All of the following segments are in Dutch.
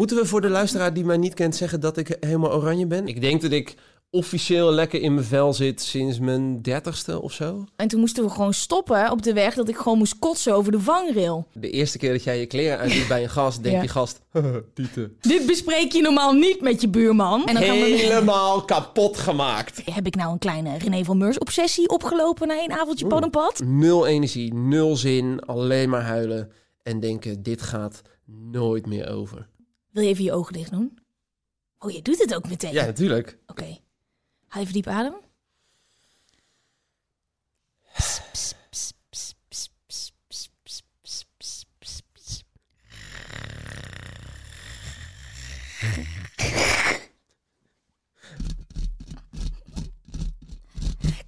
Moeten we voor de luisteraar die mij niet kent zeggen dat ik helemaal oranje ben? Ik denk dat ik officieel lekker in mijn vel zit sinds mijn dertigste of zo. En toen moesten we gewoon stoppen op de weg dat ik gewoon moest kotsen over de vangrail. De eerste keer dat jij je kleren uitdoet bij een gast, denkt Ja. die gast... Tieten. Dit bespreek je normaal niet met je buurman. En dan gaan we... Helemaal kapot gemaakt. Heb ik nou een kleine René van Meurs obsessie opgelopen na een avondje pad en pad? Nul energie, nul zin, alleen maar huilen. En denken, dit gaat nooit meer over. Wil je even je ogen dicht doen? Oh, je doet het ook meteen. Ja, natuurlijk. Oké. Haal even diep adem.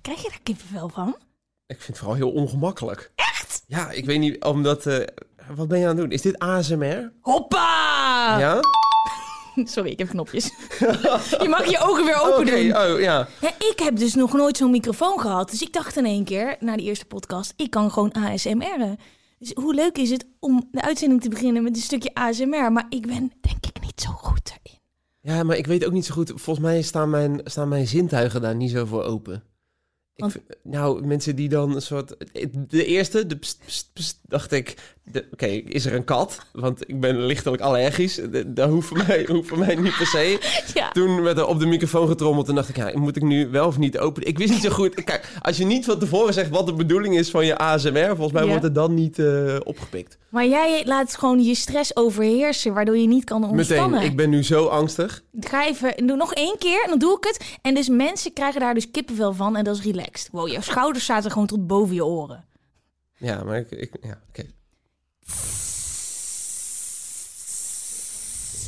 Krijg je daar kippenvel van? Ik vind het vooral heel ongemakkelijk. Echt? Ja, ik weet niet, omdat... eh, wat ben je aan het doen? Is dit ASMR? Hoppa! Ja? Sorry, ik heb knopjes. je mag je ogen weer open doen. oh ja. Ja, ik heb dus nog nooit zo'n microfoon gehad. Dus ik dacht in één keer, na die eerste podcast, ik kan gewoon ASMR'en. Dus hoe leuk is het om de uitzending te beginnen met een stukje ASMR? Maar ik ben denk ik niet zo goed erin. Ja, maar ik weet ook niet zo goed. Volgens mij staan mijn, staan mijn zintuigen daar niet zo voor open. Want- nou, mensen die dan een soort... De eerste, de pst, pst, pst, dacht ik... Oké, is er een kat? Want ik ben lichtelijk allergisch. Dat hoeft voor mij, hoeft voor mij niet per se. Ja. Toen werd er op de microfoon getrommeld en dacht ik... Ja, moet ik nu wel of niet openen? Ik wist niet zo goed... Kijk, als je niet van tevoren zegt wat de bedoeling is van je ASMR... Volgens mij Ja. wordt het dan niet eh, opgepikt. Maar jij laat gewoon je stress overheersen, waardoor je niet kan ontspannen. Meteen, ik ben nu zo angstig. Ga even, doe nog één keer en dan doe ik het. En dus mensen krijgen daar dus kippenvel van en dat is relaxed. Wow, jouw schouders zaten gewoon tot boven je oren. Ja, maar ik... ik ja, oké.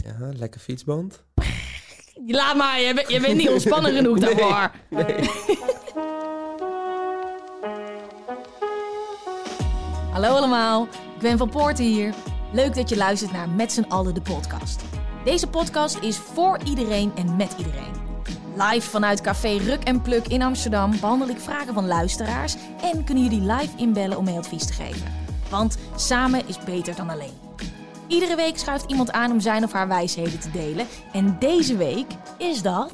Ja, lekker fietsband. Laat maar, je bent, je bent niet ontspannen genoeg daarvoor. Hallo allemaal, ik ben Van Poorten hier. Leuk dat je luistert naar Met z'n allen de podcast. Deze podcast is voor iedereen en met iedereen. Live vanuit Café Ruk en Pluk in Amsterdam behandel ik vragen van luisteraars en kunnen jullie live inbellen om mee advies te geven. Want samen is beter dan alleen. Iedere week schuift iemand aan om zijn of haar wijsheden te delen. En deze week is dat.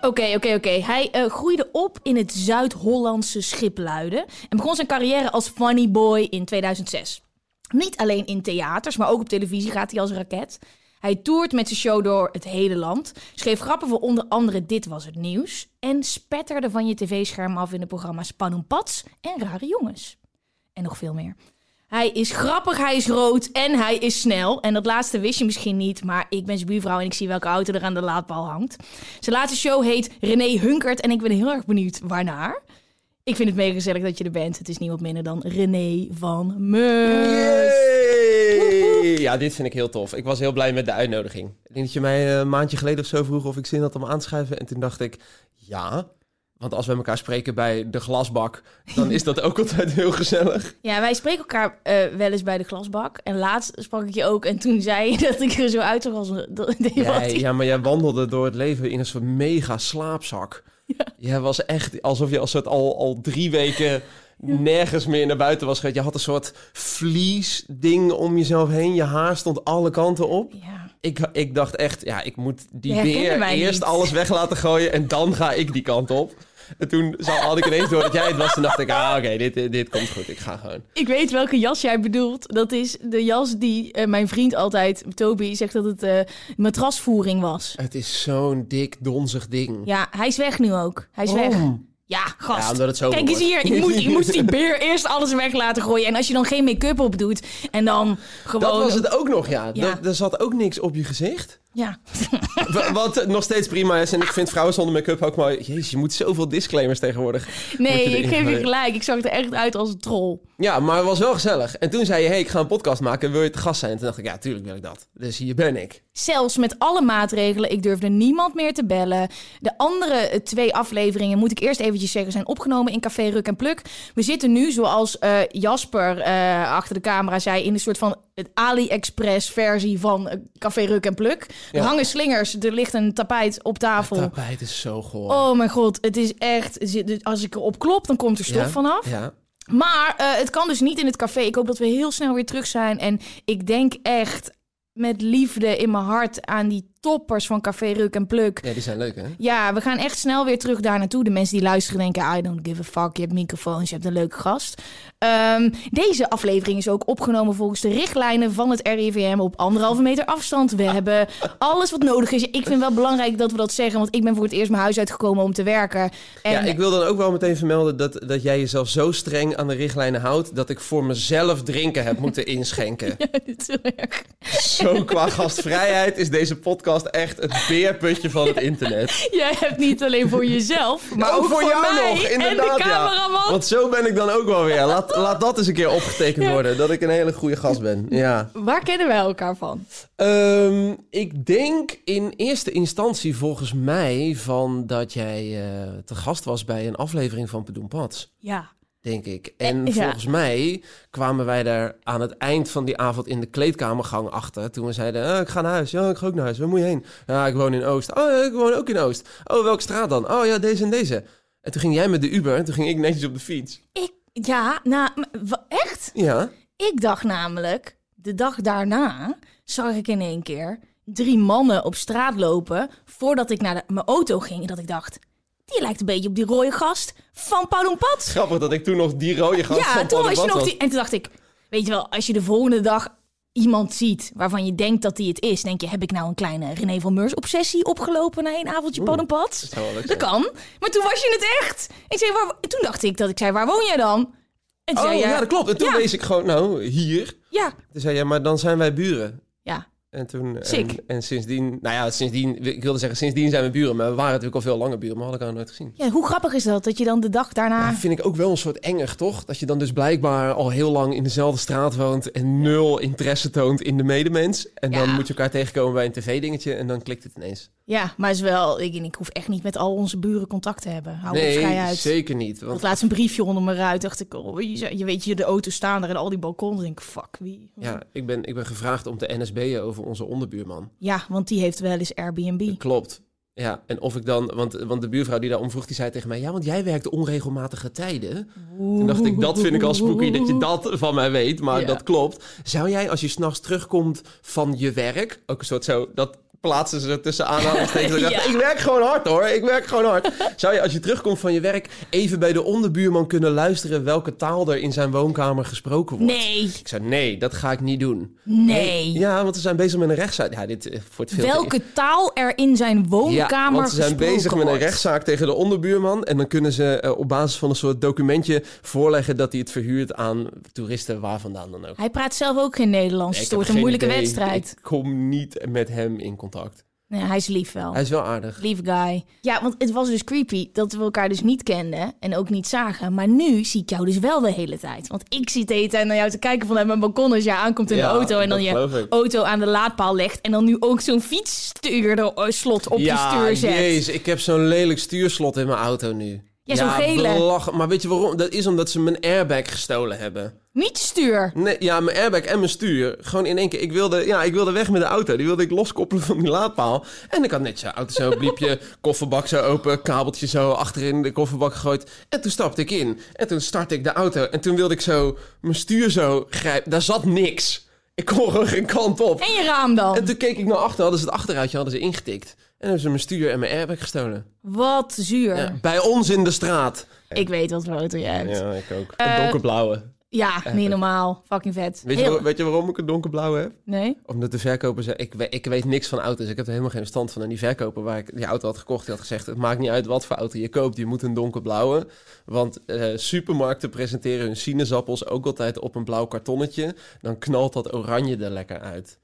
Oké, oké, oké. Hij eh, groeide op in het Zuid-Hollandse Schipluiden en begon zijn carrière als funny boy in 2006. Niet alleen in theaters, maar ook op televisie gaat hij als raket. Hij toert met zijn show door het hele land, schreef grappen voor onder andere Dit Was Het Nieuws en spetterde van je tv-scherm af in de programma's Panoempats en Rare Jongens. En nog veel meer. Hij is grappig, hij is rood en hij is snel. En dat laatste wist je misschien niet, maar ik ben zijn buurvrouw en ik zie welke auto er aan de laadpaal hangt. Zijn laatste show heet René Hunkert en ik ben heel erg benieuwd waarnaar. Ik vind het mega gezellig dat je er bent. Het is niemand minder dan René van Meurs. Ja, dit vind ik heel tof. Ik was heel blij met de uitnodiging. Ik denk dat je mij eh, een maandje geleden of zo vroeg of ik zin had om aan te schrijven. En toen dacht ik, ja. Want als we elkaar spreken bij de glasbak, dan is dat ook altijd heel gezellig. Ja, wij spreken elkaar eh, wel eens bij de glasbak. En laatst sprak ik je ook en toen zei je dat ik er zo een... dat- dat- Ja, ja, maar jij wandelde door het leven in een soort mega slaapzak. Jij was echt alsof je als het al, al drie weken nergens meer naar buiten was geweest. Je had een soort vliesding om jezelf heen. Je haar stond alle kanten op. Ja. Ik, ik dacht echt, ja, ik moet die beer mij eerst niet. alles weg laten gooien en dan ga ik die kant op. En toen had ik ineens door dat jij het was. Toen dacht ik, ah, oké, dit, dit, dit komt goed. Ik ga gewoon. Ik weet welke jas jij bedoelt. Dat is de jas die eh, mijn vriend altijd, Toby, zegt dat het eh, matrasvoering was. Het is zo'n dik, donzig ding. Ja, hij is weg nu ook. Hij is weg. Ja, gast. Ja, omdat het zo Kijk eens hier. Ik moet, ik moest die beer eerst alles weg laten gooien. En als je dan geen make-up op doet en dan gewoon... Dat was het ook nog, ja. Ja. Er, er zat ook niks op je gezicht. Ja. Wa- Wat nog steeds prima is. En ik vind vrouwen zonder make-up ook maar... Jezus, je moet zoveel disclaimers tegenwoordig. Nee, ik geef je gelijk. Ik zag er echt uit als een troll. Ja, maar het was wel gezellig. En toen zei je, hey, ik ga een podcast maken. Wil je te gast zijn? En toen dacht ik, ja, tuurlijk wil ik dat. Dus hier ben ik. Zelfs met alle maatregelen. Ik durfde niemand meer te bellen. De andere eh, twee afleveringen, moet ik eerst eventjes zeggen, zijn opgenomen in Café Ruk en Pluk. We zitten nu, zoals eh, Jasper eh, achter de camera zei, in een soort van het AliExpress versie van eh, Café Ruk en Pluk. Er Ja. hangen slingers, er ligt een tapijt op tafel. Tapijt is zo goor. Oh mijn god, het is echt. Als ik erop klop, dan komt er stof Ja? vanaf. Ja. Maar eh, het kan dus niet in het café. Ik hoop dat we heel snel weer terug zijn. En ik denk echt met liefde in mijn hart aan die toppers van Café Ruk en Pluk. ja, die zijn leuk, hè? Ja, we gaan echt snel weer terug daar naartoe. De mensen die luisteren denken, I don't give a fuck. Je hebt microfoons, je hebt een leuke gast. Ehm, deze aflevering is ook opgenomen volgens de richtlijnen van het RIVM op anderhalve meter afstand. We hebben alles wat nodig is. Ik vind wel belangrijk dat we dat zeggen, want ik ben voor het eerst mijn huis uitgekomen om te werken. En Ja, ik wil dan ook wel meteen vermelden dat, dat jij jezelf zo streng aan de richtlijnen houdt... dat ik voor mezelf drinken heb moeten inschenken. dit is heel erg. Zo qua gastvrijheid is deze podcast echt het beerputje van het internet. Jij hebt niet alleen voor jezelf, maar ook, voor, jou mij nog, en inderdaad. de cameraman. Ja. Want zo ben ik dan ook wel weer. Laat, laat dat eens een keer opgetekend Ja. worden, dat ik een hele goede gast ben. Ja. Waar kennen wij elkaar van? Ehm, ik denk in eerste instantie volgens mij van dat jij eh, te gast was bij een aflevering van Pedoen Pats. Ja. Denk ik. En Eh, ja. volgens mij kwamen wij daar aan het eind van die avond in de kleedkamergang achter. Toen we zeiden, ah, ik ga naar huis. Ja, ik ga ook naar huis. Waar moet je heen? Ja, ik woon in Oost. Oh, ja, ik woon ook in Oost. Oh, welke straat dan? Oh ja, deze en deze. En toen ging jij met de Uber en toen ging ik netjes op de fiets. Ik, ja, nou, echt? Ja. Ik dacht namelijk, de dag daarna zag ik in één keer drie mannen op straat lopen voordat ik naar de- mijn auto ging. En dat ik dacht, die lijkt een beetje op die rode gast van Pad. Grappig dat ik toen nog die rode gast Ja, van toen Paul was je nog die... En toen dacht ik, weet je wel, als je de volgende dag iemand ziet waarvan je denkt dat die het is, denk je, heb ik nou een kleine René van Meurs obsessie opgelopen na een avondje Oeh, Pad? Dat kan. Maar toen was je het echt. Ik zei, waar, toen dacht ik dat ik zei, waar woon jij dan? En toen Oh zei je, ja, dat klopt. En toen Ja. wees ik gewoon, nou, hier. Ja, Toen zei je, maar dan zijn wij buren. ja. En toen... En, en sindsdien... Nou ja, sindsdien... Ik wilde zeggen, sindsdien zijn we buren. Maar we waren natuurlijk al veel langer buren. Maar hadden elkaar nooit gezien. ja, hoe grappig is dat? Dat je dan de dag daarna... Ja, vind ik ook wel een soort enger, toch? Dat je dan dus blijkbaar al heel lang in dezelfde straat woont... en nul interesse toont in de medemens. En dan moet je elkaar tegenkomen bij een tv-dingetje... en dan klikt het ineens. Ja, maar is wel... Ik, ik hoef echt niet met al onze buren contact te hebben. Hou nee, uit. zeker niet. Ik had Want laatst een briefje onder mijn ruit. Dacht ik, oh, je, je weet je, de auto staan er en al die balkons. Denk ik, fuck, wie? ja, ik ben, ik ben gevraagd om te NSB'en over onze onderbuurman. Ja, want die heeft wel eens Airbnb. Klopt. Ja, en of ik dan... Want, want de buurvrouw die daar om vroeg, die zei tegen mij... Ja, want jij werkt onregelmatige tijden. Toen dacht ik, dat vind ik al spooky dat je dat van mij weet. Maar Ja. dat klopt. Zou jij, als je s'nachts terugkomt van je werk... Ook een soort zo... Dat plaatsen ze er tussen aanhalingstekens. Ja. Ik werk gewoon hard hoor. Ik werk gewoon hard. Zou je, als je terugkomt van je werk... even bij de onderbuurman kunnen luisteren... welke taal er in zijn woonkamer gesproken wordt? Nee, Ik zei, nee, dat ga ik niet doen. nee. Ja, want we zijn bezig met een rechtszaak. Ja, dit eh, wordt veel te Welke taal er in zijn woonkamer ja, want ze zijn bezig met een rechtszaak tegen de onderbuurman. En dan kunnen ze eh, op basis van een soort documentje voorleggen dat hij het verhuurt aan toeristen waar vandaan dan ook. Hij praat zelf ook geen Nederlands. Nee, het wordt een moeilijke idee. wedstrijd. Ik kom niet met hem in contact. Nee, hij is lief wel. Hij is wel aardig. Lieve guy. Ja, want het was dus creepy dat we elkaar dus niet kenden en ook niet zagen. Maar nu zie ik jou dus wel de hele tijd. Want ik zie de hele tijd naar jou te kijken vanuit mijn balkon als jij aankomt in Ja, de auto. En dan je auto aan de laadpaal legt. En dan nu ook zo'n fietsstuurslot op je stuur zet. jezus, ik heb zo'n lelijk stuurslot in mijn auto nu. Ja, zo'n gele. belach- Maar weet je waarom? Dat is omdat ze mijn airbag gestolen hebben. Niet stuur. Nee, ja, mijn airbag en mijn stuur. Gewoon in één keer. Ik wilde, ja, ik wilde weg met de auto. Die wilde ik loskoppelen van die laadpaal. En ik had net zo auto zo, bliepje, kofferbak zo open, kabeltje zo achterin de kofferbak gegooid. En toen stapte ik in. En toen startte ik de auto. En toen wilde ik zo mijn stuur zo grijpen. Daar zat niks. Ik kon gewoon geen kant op. En je raam dan. En toen keek ik naar achter. Hadden ze het achteruitje hadden ze ingetikt. En hebben ze mijn stuur en mijn airbag gestolen. Wat zuur. Ja, bij ons in de straat. Ik weet wat voor auto je hebt. Ja, Ja, ik ook. Eh, Een donkerblauwe. niet normaal. Fucking vet. Weet je, Heel- weet je waarom ik een donkerblauwe heb? Nee? Omdat de verkoper zei, ik, ik weet niks van auto's. Ik heb er helemaal geen verstand van. En die verkoper waar ik die auto had gekocht, die had gezegd... het maakt niet uit wat voor auto je koopt, je moet een donkerblauwe. Want eh, supermarkten presenteren hun sinaasappels ook altijd op een blauw kartonnetje. Dan knalt dat oranje er lekker uit.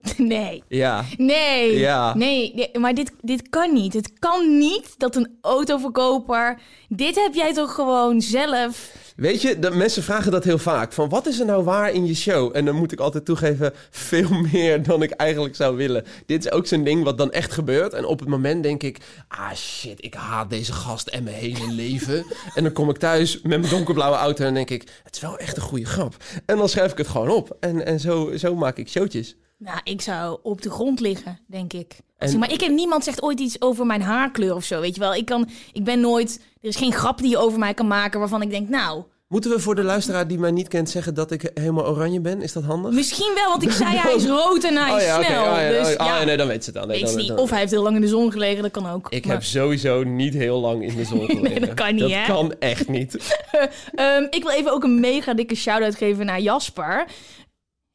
Nee. Ja. Nee. Ja. Nee, nee, maar dit, dit kan niet. Het kan niet dat een autoverkoper... Dit heb jij toch gewoon zelf... Weet je, de, mensen vragen dat heel vaak. Van wat is er nou waar in je show? En dan moet ik altijd toegeven, veel meer dan ik eigenlijk zou willen. Dit is ook zo'n ding wat dan echt gebeurt. En op het moment denk ik, ah shit, ik haat deze gast en mijn hele leven. en dan kom ik thuis met mijn donkerblauwe auto en denk ik, het is wel echt een goede grap. En dan schrijf ik het gewoon op. En, en zo, zo maak ik showtjes. Nou, ik zou op de grond liggen, denk ik. En- maar ik heb niemand zegt ooit iets over mijn haarkleur of zo, weet je wel. Ik, kan, ik ben nooit... Er is geen grap die je over mij kan maken waarvan ik denk, nou... Moeten we voor de luisteraar die mij niet kent zeggen dat ik helemaal oranje ben? Is dat handig? Misschien wel, want ik zei hij is rood en hij is oh ja, snel. Oh, ja, dus oh, ja, oh, nee, dan weet ze het dan. Nee, weet dan- Of hij heeft heel lang in de zon gelegen, dat kan ook. Ik Maar, heb sowieso niet heel lang in de zon gelegen. dat kan niet, Dat hè? kan echt niet. ehm, ik wil even ook een mega dikke shout-out geven naar Jasper.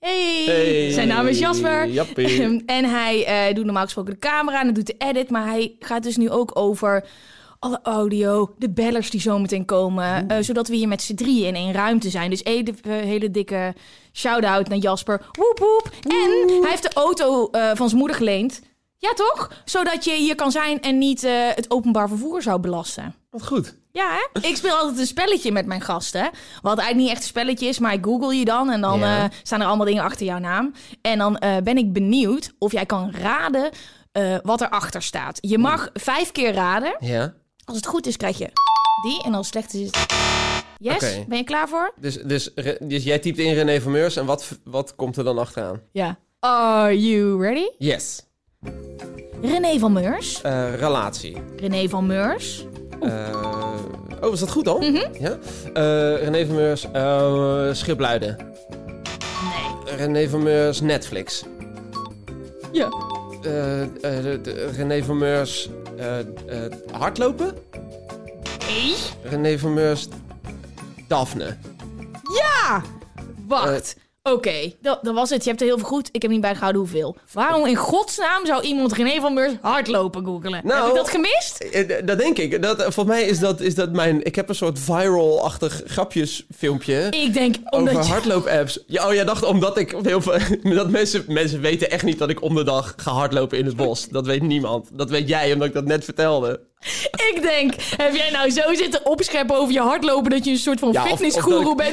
Hey, Hey, zijn naam is Jasper. jappie. En hij eh, doet normaal gesproken de camera en hij doet de edit. Maar hij gaat dus nu ook over alle audio, de bellers die zometeen komen. eh, zodat we hier met z'n drieën in één ruimte zijn. Dus even een hele dikke shout-out naar Jasper. Woep woep. En hij heeft de auto eh, van zijn moeder geleend. Ja, toch? Zodat je hier kan zijn en niet eh, het openbaar vervoer zou belasten. Wat goed. Ja, hè? Ik speel altijd een spelletje met mijn gasten. Wat eigenlijk niet echt een spelletje is, maar ik google je dan. En dan Ja. eh, staan er allemaal dingen achter jouw naam. En dan eh, ben ik benieuwd of jij kan raden wat erachter staat. Je mag vijf keer raden. Ja. Als het goed is, krijg je die. En als het slecht is. Yes? Ben je klaar voor? Dus, dus, dus jij typt in René van Meurs en wat, wat komt er dan achteraan? Ja. Are you ready? Yes. René van Meurs. Eh, relatie. René van Meurs. Eh, oh, was dat goed al? Mhm. Ja. Eh, René van Meurs, eh Schipluiden. Nee. René van Meurs, Netflix. Ja. René van Meurs, hardlopen. Nee. René van Meurs, Daphne. Ja! Wacht. Oké, dat, dat was het. Je hebt er heel veel goed. Ik heb niet bijgehouden hoeveel. Waarom in godsnaam zou iemand René van Meurs hardlopen googelen? Nou, heb ik dat gemist? Eh, Dat denk ik. Dat, volgens mij is dat, is dat mijn... Ik heb een soort viral-achtig grapjesfilmpje. Ik denk omdat Over je... hardloop-apps. Ja, oh, jij dacht omdat ik heel veel... Dat mensen, mensen weten echt niet dat ik om de dag ga hardlopen in het bos. Dat weet niemand. Dat weet jij, omdat ik dat net vertelde. Ik denk, heb jij nou zo zitten opscheppen over je hardlopen dat je een soort van Ja, dat ik- bent Dat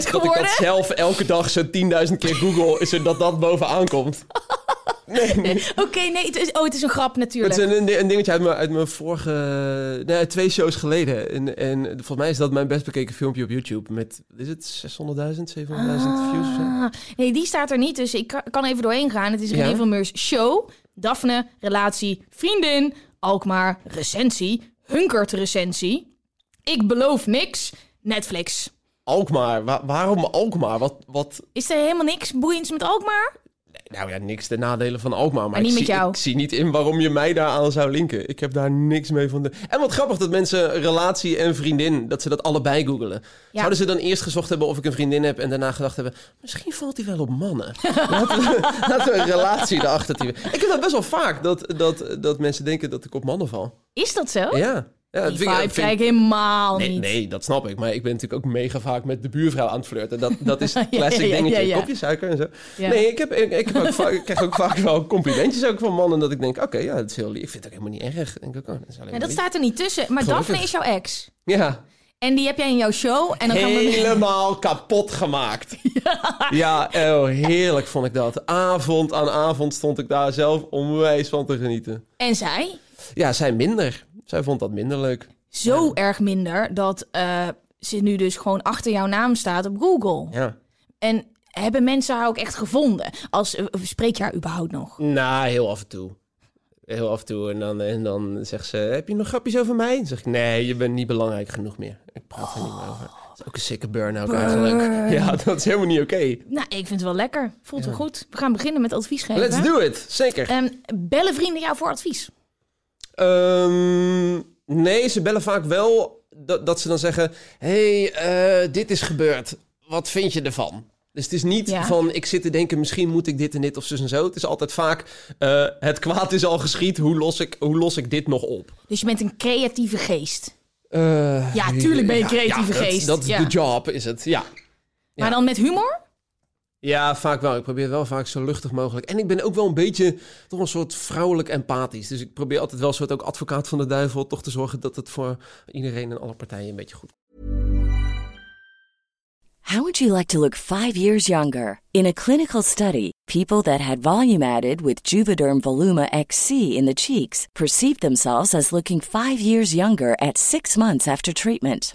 geworden? ik dat zelf elke dag zo'n 10.000 keer google, zodat dat bovenaan komt. Nee, nee. Oké, nee, het is, oh, het is een grap natuurlijk. Het is een, een dingetje uit mijn, uit mijn vorige... Nee, twee shows geleden. En, en volgens mij is dat mijn best bekeken filmpje op YouTube. Met, is het 600.000, 700.000 views of zo? Ah, nee, die staat er niet, dus ik kan- kan even doorheen gaan. Het is René Ja? van Meurs show, Daphne, relatie, vriendin, Alkmaar, recensie, Hunkert recensie. Ik beloof niks, Netflix. Alkmaar. Wa- waarom Alkmaar? Wat, wat... Is er helemaal niks boeiends met Alkmaar? Nou ja, niks de nadelen van Alkmaar. Maar, Maar niet ik, met zie, jou. ik zie niet in waarom je mij daaraan zou linken. Ik heb daar niks mee van de... En wat grappig dat mensen relatie en vriendin, dat ze dat allebei googelen. Zouden ze dan eerst gezocht hebben of ik een vriendin heb en daarna gedacht hebben, misschien valt hij wel op mannen. laten, we, laten we een relatie erachter. Ik heb dat best wel vaak, dat, dat, dat mensen denken dat ik op mannen val. Is dat zo? Ja. Ja Die vibe krijg ik helemaal Nee, niet. nee, dat snap ik. Maar ik ben natuurlijk ook mega vaak met de buurvrouw aan het flirten. Dat, dat is Ja, classic ja, ja, dingetje. ja. Kopje suiker en zo. Nee, ik, heb, ik, ik, heb ook vaak, ik krijg ook vaak wel complimentjes ook van mannen. Dat ik denk, oké, ja, dat is heel lief. Ik vind het ook helemaal niet erg. Ik denk ook, oh, dat dat staat er niet tussen. Maar Gelukkig. Daphne is jouw ex. Ja, En die heb jij in jouw show. En dan gaan we... helemaal kapot gemaakt. Ja, oh, heerlijk vond ik dat. Avond aan avond stond ik daar zelf onwijs van te genieten. En zij? Ja, zij minder. Zij vond dat minder leuk. Zo erg minder dat eh, ze nu dus gewoon achter jouw naam staat op Google. Ja. En hebben mensen haar ook echt gevonden? Als, eh, spreek je haar überhaupt nog? Nou, heel af en toe. Heel af en toe. En dan, en dan zegt ze, heb je nog grapjes over mij? Dan zeg ik, nee, je bent niet belangrijk genoeg meer. Ik praat er niet meer over. Dat is ook een sikke burn-out eigenlijk. Ja, dat is helemaal niet oké. Nou, ik vind het wel lekker. Voelt wel goed. We gaan beginnen met advies geven. Let's do it. Zeker. Ehm, bellen vrienden jou voor advies? Ehm, nee, ze bellen vaak wel dat, dat ze dan zeggen... hey, eh, dit is gebeurd. Wat vind je ervan? Dus het is niet Ja. van, ik zit te denken... misschien moet ik dit en dit of zo en zo. Het is altijd vaak, eh, het kwaad is al geschied. Hoe los, ik, hoe los ik dit nog op? Dus je bent een creatieve geest. Eh, Ja, tuurlijk ben je een creatieve ja, geest. Dat is de job, is het. Ja. Maar dan met humor? Ja, vaak wel. Ik probeer wel vaak zo luchtig mogelijk. En ik ben ook wel een beetje toch een soort vrouwelijk empathisch. Dus ik probeer altijd wel een soort ook advocaat van de duivel toch te zorgen dat het voor iedereen en alle partijen een beetje goed How would you like to look five years younger? In a clinical study, people that had volume added with Juvederm Voluma XC in the cheeks perceived themselves as looking five years younger at six months after treatment.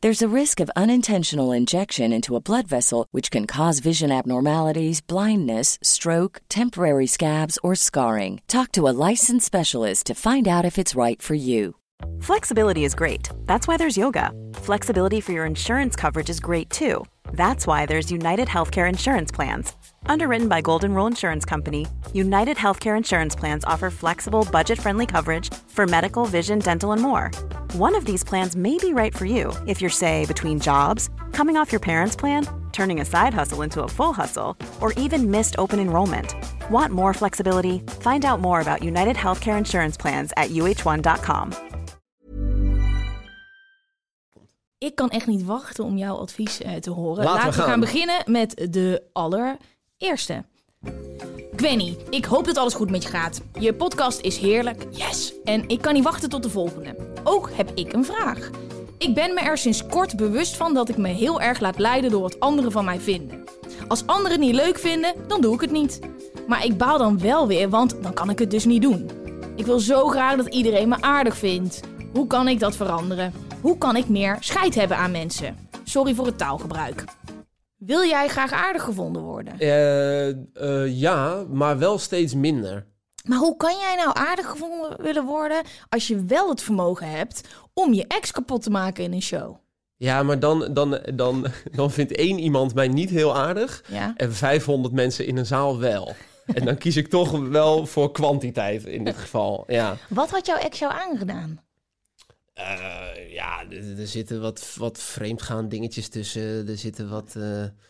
There's a risk of unintentional injection into a blood vessel, which can cause vision abnormalities, blindness, stroke, temporary scabs, or scarring. Talk to a licensed specialist to find out if it's right for you. Flexibility is great. That's why there's yoga. Flexibility for your insurance coverage is great too. That's why there's United Healthcare Insurance Plans. Underwritten by Golden Rule Insurance Company, United Healthcare Insurance Plans offer flexible, budget friendly coverage for medical, vision, dental, and more. One of these plans may be right for you if you're, say, between jobs, coming off your parents' plan, turning a side hustle into a full hustle, or even missed open enrollment. Want more flexibility? Find out more about United Healthcare Insurance Plans at uh1.com. Ik kan echt niet wachten om jouw advies eh, te horen. Laten we we gaan gaan. beginnen met de allereerste. Gwenny, ik hoop dat alles goed met je gaat. Je podcast is heerlijk, yes. En ik kan niet wachten tot de volgende. Ook heb ik een vraag. Ik ben me er sinds kort bewust van dat ik me heel erg laat leiden door wat anderen van mij vinden. Als anderen het niet leuk vinden, dan doe ik het niet. Maar ik baal dan wel weer, want dan kan ik het dus niet doen. Ik wil zo graag dat iedereen me aardig vindt. Hoe kan ik dat veranderen? Hoe kan ik meer scheid hebben aan mensen? Sorry voor het taalgebruik. Wil jij graag aardig gevonden worden? Eh, eh, ja, maar wel steeds minder. Maar hoe kan jij nou aardig gevonden willen worden als je wel het vermogen hebt om je ex kapot te maken in een show? Ja, maar dan, dan, dan, dan vindt één iemand mij niet heel aardig Ja. en 500 mensen in een zaal wel. En dan kies ik toch wel voor kwantiteit in dit geval. Ja, Wat had jouw ex jou aangedaan? Eh, ja er, er zitten wat, wat vreemdgaan dingetjes tussen. Er zitten wat... eh,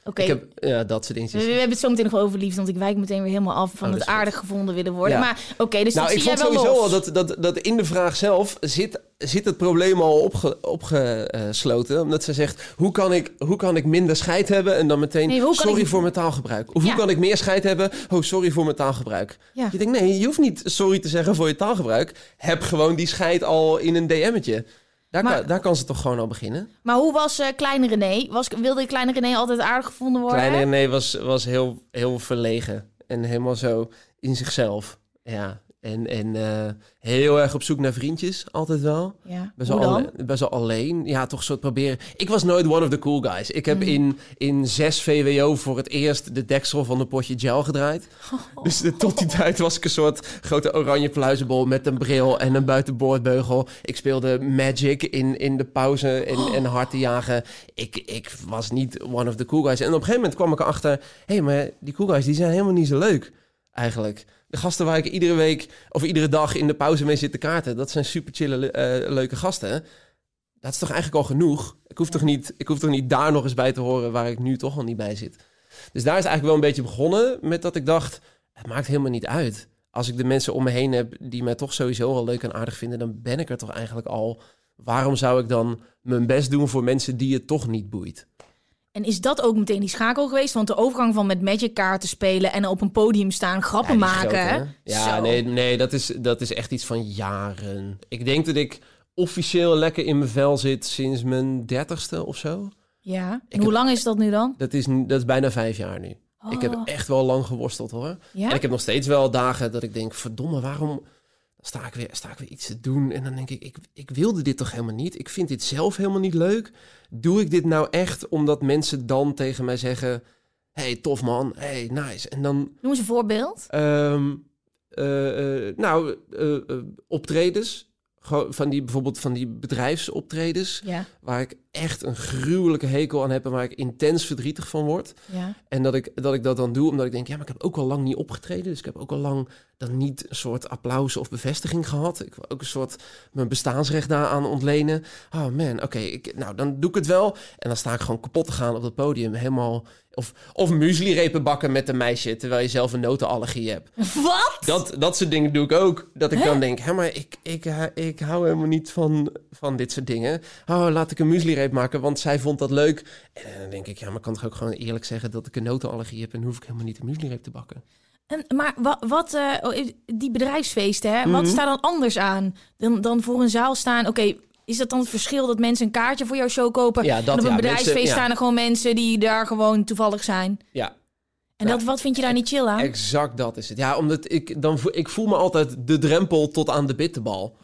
Oké, Ik heb ja, dat soort we, dingetjes. we hebben het zo meteen nog over liefde, want ik wijk meteen weer helemaal af van Oh, het aardig gevonden willen worden. Ja. Maar oké, dus Nou, ik zie jij vond wel sowieso los. al dat, dat, dat in de vraag zelf zit, zit het probleem al opge, opgesloten. Omdat ze zegt, hoe kan, ik, hoe kan ik minder scheid hebben? En dan meteen, Nee, sorry ik- voor mijn taalgebruik. Of Ja. hoe kan ik meer scheid hebben? Oh, sorry voor mijn taalgebruik. Ja. Je denkt, nee, je hoeft niet sorry te zeggen voor je taalgebruik. Heb gewoon die scheid al in een DM'tje. Daar, Maar- kan, daar kan ze toch gewoon al beginnen? Maar hoe was eh, Kleine René? Was, wilde Kleine René altijd aardig gevonden worden? Kleine René was, was heel, heel verlegen. En helemaal zo in zichzelf. Ja, en, en eh, heel erg op zoek naar vriendjes, altijd wel. Ja. Best wel, best alleen. Ja, toch soort proberen. Ik was nooit one of the cool guys. Ik heb in, in 6 VWO voor het eerst de deksel van een potje gel gedraaid. Dus de- tot die tijd was ik een soort grote oranje pluizenbol met een bril en een buitenboordbeugel. Ik speelde Magic in, in de pauze en, en hard te jagen. Ik, ik was niet one of the cool guys. En op een gegeven moment kwam ik erachter... hé, hey, maar die cool guys die zijn helemaal niet zo leuk, eigenlijk. De gasten waar ik iedere week of iedere dag in de pauze mee zit te kaarten... dat zijn super chille, eh, leuke gasten. Dat is toch eigenlijk al genoeg? Ik hoef, toch niet, ik hoef toch niet daar nog eens bij te horen... waar ik nu toch al niet bij zit. Dus daar is eigenlijk wel een beetje begonnen met dat ik dacht... het maakt helemaal niet uit. Als ik de mensen om me heen heb die mij toch sowieso al leuk en aardig vinden... dan ben ik er toch eigenlijk al. Waarom zou ik dan mijn best doen voor mensen die het toch niet boeit? En is dat ook meteen die schakel geweest? Want de overgang van met Magic kaarten spelen en op een podium staan, grappen Ja, maken. groot, hè? hè? Ja, Zo. nee, nee dat, is, dat is echt iets van jaren. Ik denk dat ik officieel lekker in mijn vel zit sinds mijn dertigste of zo. Ja. En Ik hoe heb- lang is dat nu dan? Dat is, dat is bijna vijf jaar nu. Ik heb Oh. echt wel lang geworsteld hoor. Ja? En ik heb nog steeds wel dagen dat ik denk, verdomme, waarom sta ik weer, sta ik weer iets te doen? En dan denk ik, ik, ik wilde dit toch helemaal niet? Ik vind dit zelf helemaal niet leuk. Doe ik dit nou echt omdat mensen dan tegen mij zeggen, hey, tof man, hey, nice. En dan, Noem eens een voorbeeld. ehm, eh, eh, nou, eh, optredens. Van die, bijvoorbeeld van die bedrijfsoptredens... Ja, waar ik echt een gruwelijke hekel aan heb... en waar ik intens verdrietig van word. ja. En dat ik, dat ik dat dan doe omdat ik denk... ja, maar ik heb ook al lang niet opgetreden. Dus ik heb ook al lang dan niet een soort applaus of bevestiging gehad. Ik wil ook een soort mijn bestaansrecht daaraan ontlenen. Oh man, oké, ik nou dan doe ik het wel. En dan sta ik gewoon kapot te gaan op dat podium. Helemaal... Of, of muesli-repen bakken met een meisje... terwijl je zelf een notenallergie hebt. Wat? Dat, dat soort dingen doe ik ook. Dat ik dan denk, hé, maar ik, ik, eh, ik hou helemaal niet van, van dit soort dingen. Oh, laat ik een maken, want zij vond dat leuk. En dan denk ik, ja, maar kan toch ook gewoon eerlijk zeggen dat ik een notenallergie heb... en hoef ik helemaal niet een muesli-reep te bakken. En, maar wat, wat eh, oh, die bedrijfsfeesten, hè, Mhm. wat staat dan anders aan dan, dan voor een zaal staan? Oké, is dat dan het verschil dat mensen een kaartje voor jouw show kopen? Ja, dat en op een ja, bedrijfsfeest mensen- staan er gewoon mensen die daar gewoon toevallig zijn. Ja, En dat, wat vind je daar niet chill aan? exact dat is het. Ja, omdat ik dan ik voel me altijd de drempel tot aan de bitterbal.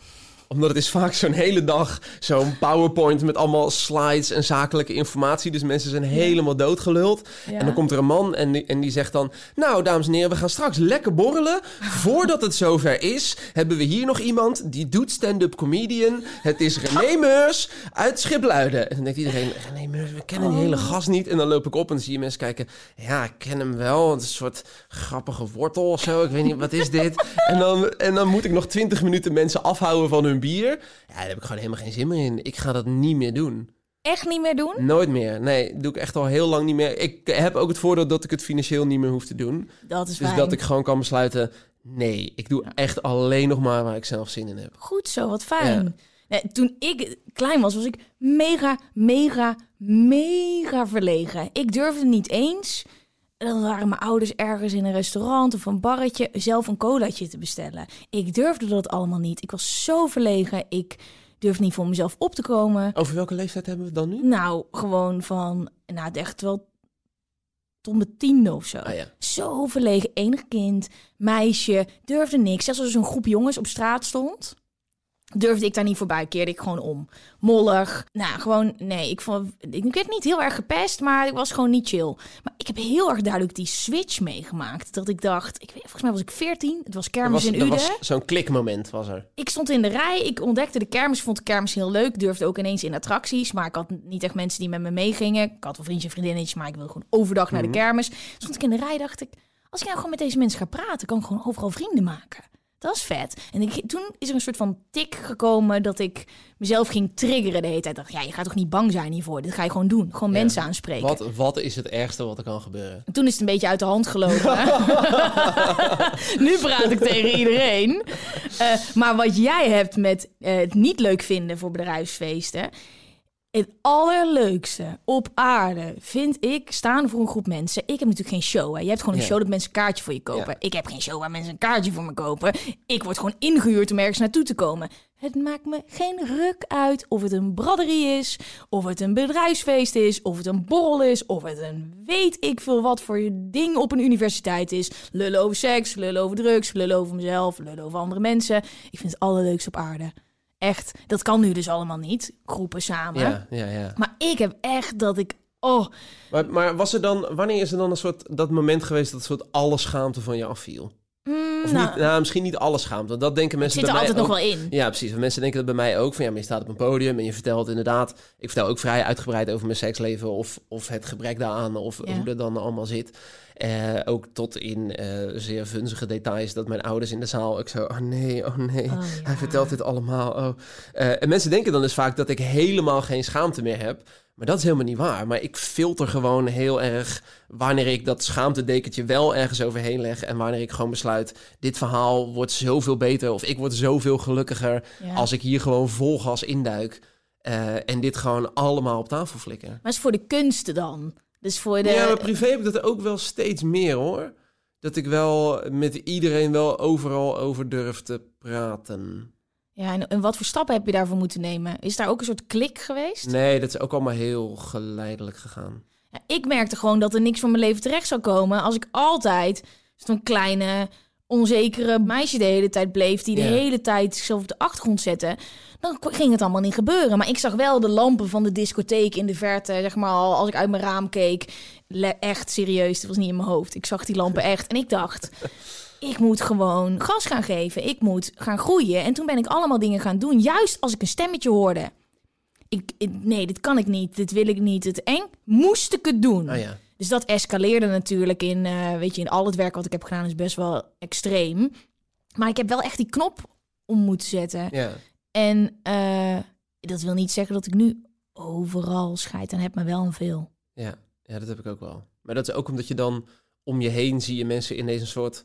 Omdat het is vaak zo'n hele dag zo'n PowerPoint met allemaal slides en zakelijke informatie. Dus mensen zijn helemaal doodgeluld. Ja. En dan komt er een man en die, en die zegt dan... Nou, dames en heren, we gaan straks lekker borrelen. Voordat het zover is, hebben we hier nog iemand die doet stand-up comedian. Het is René Meurs uit Schipluiden. En dan denkt iedereen, René Meurs, we kennen die hele gast niet. En dan loop ik op en dan zie je mensen kijken... Ja, ik ken hem wel. Het is een soort grappige wortel of zo. Ik weet niet, wat is dit? En dan, en dan moet ik nog twintig minuten mensen afhouden van hun bier. Ja, daar heb ik gewoon helemaal geen zin meer in. Ik ga dat niet meer doen. Echt niet meer doen? Nooit meer. Nee, doe ik echt al heel lang niet meer. Ik heb ook het voordeel dat ik het financieel niet meer hoef te doen. Dat is Dus fijn. dat ik gewoon kan besluiten... Nee, ik doe echt alleen nog maar waar ik zelf zin in heb. Goed zo, wat fijn. Nee, toen ik klein was, was ik mega, mega, mega verlegen. Ik durfde niet eens. Dan waren mijn ouders ergens in een restaurant of een barretje zelf een colaatje te bestellen. Ik durfde dat allemaal niet. Ik was zo verlegen. Ik durfde niet voor mezelf op te komen. Over welke leeftijd hebben we het dan nu? Nou, gewoon van, nou, het echt wel tot mijn tiende of zo. Ah ja. Zo verlegen, enig kind, meisje, durfde niks. Zelfs als er een groep jongens op straat stond, durfde ik daar niet voorbij. Keerde ik gewoon om. Mollig. Nou, gewoon, nee, ik, vond, ik werd niet heel erg gepest, maar ik was gewoon niet chill. Maar ik heb heel erg duidelijk die switch meegemaakt. Dat ik dacht, ik weet, volgens mij was ik 14, het was Er kermis was, in Uden. was zo'n klikmoment, was er. Ik stond in de rij, ik ontdekte de kermis, vond de kermis heel leuk. Durfde ook ineens in attracties, maar ik had niet echt mensen die met me meegingen. Ik had wel vriendjes en vriendinnetjes, maar ik wilde gewoon overdag naar de kermis. Stond ik in de rij, dacht ik, als ik nou gewoon met deze mensen ga praten, kan ik gewoon overal vrienden maken. Dat is vet. En ik, toen is er een soort van tik gekomen dat ik mezelf ging triggeren de hele tijd. Dacht, ja, je gaat toch niet bang zijn hiervoor? Dit ga je gewoon doen. Gewoon mensen aanspreken. Wat, wat is het ergste wat er kan gebeuren? En Toen is het een beetje uit de hand gelopen. nu praat ik tegen iedereen. Eh, maar wat jij hebt met eh, het niet leuk vinden voor bedrijfsfeesten. Het allerleukste op aarde vind ik staan voor een groep mensen. Ik heb natuurlijk geen show. Hè. Je hebt gewoon een show dat mensen een kaartje voor je kopen. Ja. Ik heb geen show waar mensen een kaartje voor me kopen. Ik word gewoon ingehuurd om ergens naartoe te komen. Het maakt me geen ruk uit of het een braderie is, of het een bedrijfsfeest is, of het een borrel is, of het een weet ik veel wat voor ding op een universiteit is. Lullen over seks, lullen over drugs, lullen over mezelf, lullen over andere mensen. Ik vind het allerleukste op aarde. Echt, dat kan nu dus allemaal niet, groepen samen. Ja, ja, ja. Maar ik heb echt dat ik, oh, Maar, maar was er dan, wanneer is er dan een soort dat moment geweest dat soort alle schaamte van je afviel? Mm, Of nou, niet, nou, misschien niet alle schaamte, want dat denken het mensen zit er bij mij altijd nog ook. wel in. Ja, precies. Want mensen denken dat bij mij ook. Van ja, maar je staat op een podium en je vertelt inderdaad. Ik vertel ook vrij uitgebreid over mijn seksleven of, of het gebrek daaraan of Ja. hoe dat dan allemaal zit. Eh, ook tot in eh, zeer vunzige details dat mijn ouders in de zaal ook zo. Oh nee, oh nee, Oh, hij vertelt dit allemaal. Oh. Eh, en mensen denken dan dus vaak dat ik helemaal geen schaamte meer heb. Maar dat is helemaal niet waar. Maar ik filter gewoon heel erg wanneer ik dat schaamtedekentje wel ergens overheen leg. En wanneer ik gewoon besluit, dit verhaal wordt zoveel beter. Of ik word zoveel gelukkiger Ja. als ik hier gewoon vol gas induik. eh, en dit gewoon allemaal op tafel flikker. Maar is voor de kunsten dan. Dus voor de... Ja, maar privé heb ik dat ook wel steeds meer hoor. Dat ik wel met iedereen wel overal over durf te praten. Ja, en, en wat voor stappen heb je daarvoor moeten nemen? Is daar ook een soort klik geweest? Nee, dat is ook allemaal heel geleidelijk gegaan. Ja, ik merkte gewoon dat er niks van mijn leven terecht zou komen als ik altijd zo'n kleine, onzekere meisje de hele tijd bleef, die de Ja. hele tijd zichzelf op de achtergrond zette. Dan ging het allemaal niet gebeuren. Maar ik zag wel de lampen van de discotheek in de verte, zeg maar, al als ik uit mijn raam keek. Echt serieus, het was niet in mijn hoofd. Ik zag die lampen echt. En ik dacht, ik moet gewoon gas gaan geven. Ik moet gaan groeien. En toen ben ik allemaal dingen gaan doen. Juist als ik een stemmetje hoorde. Ik, ik- nee, dit kan ik niet. Dit wil ik niet. Het eng. Moest ik het doen. Oh ja. Dus dat escaleerde natuurlijk in, eh, weet je, in al het werk wat ik heb gedaan is best wel extreem. Maar ik heb wel echt die knop om moeten zetten. Ja. En eh, dat wil niet zeggen dat ik nu overal scheid aan heb, maar wel een veel. Ja. ja, dat heb ik ook wel. Maar dat is ook omdat je dan om je heen zie je mensen ineens een soort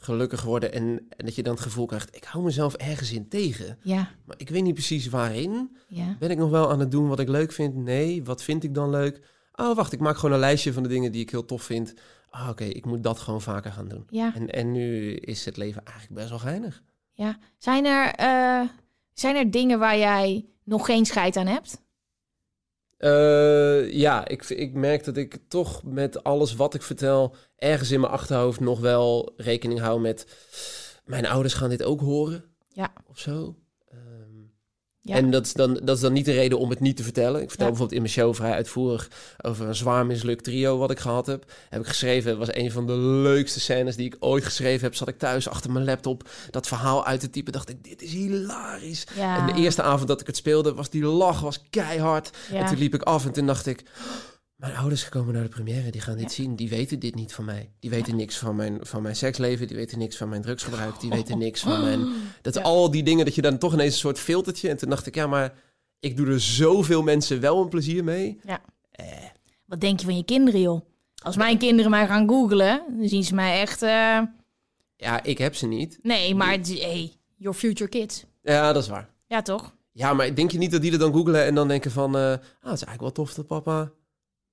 gelukkig worden. En, en dat je dan het gevoel krijgt, ik hou mezelf ergens in tegen. Ja, Maar ik weet niet precies waarin. ja. Ben ik nog wel aan het doen wat ik leuk vind? Nee. Wat vind ik dan leuk? Oh, wacht, ik maak gewoon een lijstje van de dingen die ik heel tof vind. Ah, oké, ik moet dat gewoon vaker gaan doen. Ja, En, en nu is het leven eigenlijk best wel geinig. ja. Zijn er, eh, zijn er dingen waar jij nog geen scheid aan hebt? Eh, ja, ik, ik merk dat ik toch met alles wat ik vertel... ergens in mijn achterhoofd nog wel rekening hou met... mijn ouders gaan dit ook horen. Ja. Of zo. Ja. En dat is, dan, dat is dan niet de reden om het niet te vertellen. Ik vertel Ja. bijvoorbeeld in mijn show vrij uitvoerig... over een zwaar mislukt trio wat ik gehad heb. Heb ik geschreven, het was een van de leukste scènes die ik ooit geschreven heb. Zat ik thuis achter mijn laptop dat verhaal uit te typen. Dacht ik, dit is hilarisch. Ja. En de eerste avond dat ik het speelde, was die lach was keihard. En toen liep ik af en toen dacht ik... Mijn ouders komen naar de première, die gaan dit Ja. zien. Die weten dit niet van mij. Die weten niks van mijn, van mijn seksleven. Die weten niks van mijn drugsgebruik. Die weten niks van mijn... Dat Ja. al die dingen, dat je dan toch ineens een soort filtertje... En toen dacht ik, ja, maar ik doe er zoveel mensen wel een plezier mee. Wat denk je van je kinderen, joh? Als mijn kinderen mij gaan googlen, dan zien ze mij echt... eh, Ja, ik heb ze niet. Nee, maar hey, your future kids. Ja, dat is waar. Ja, toch? Ja, maar denk je niet dat die er dan googelen en dan denken van... eh, ah, het is eigenlijk wel tof dat papa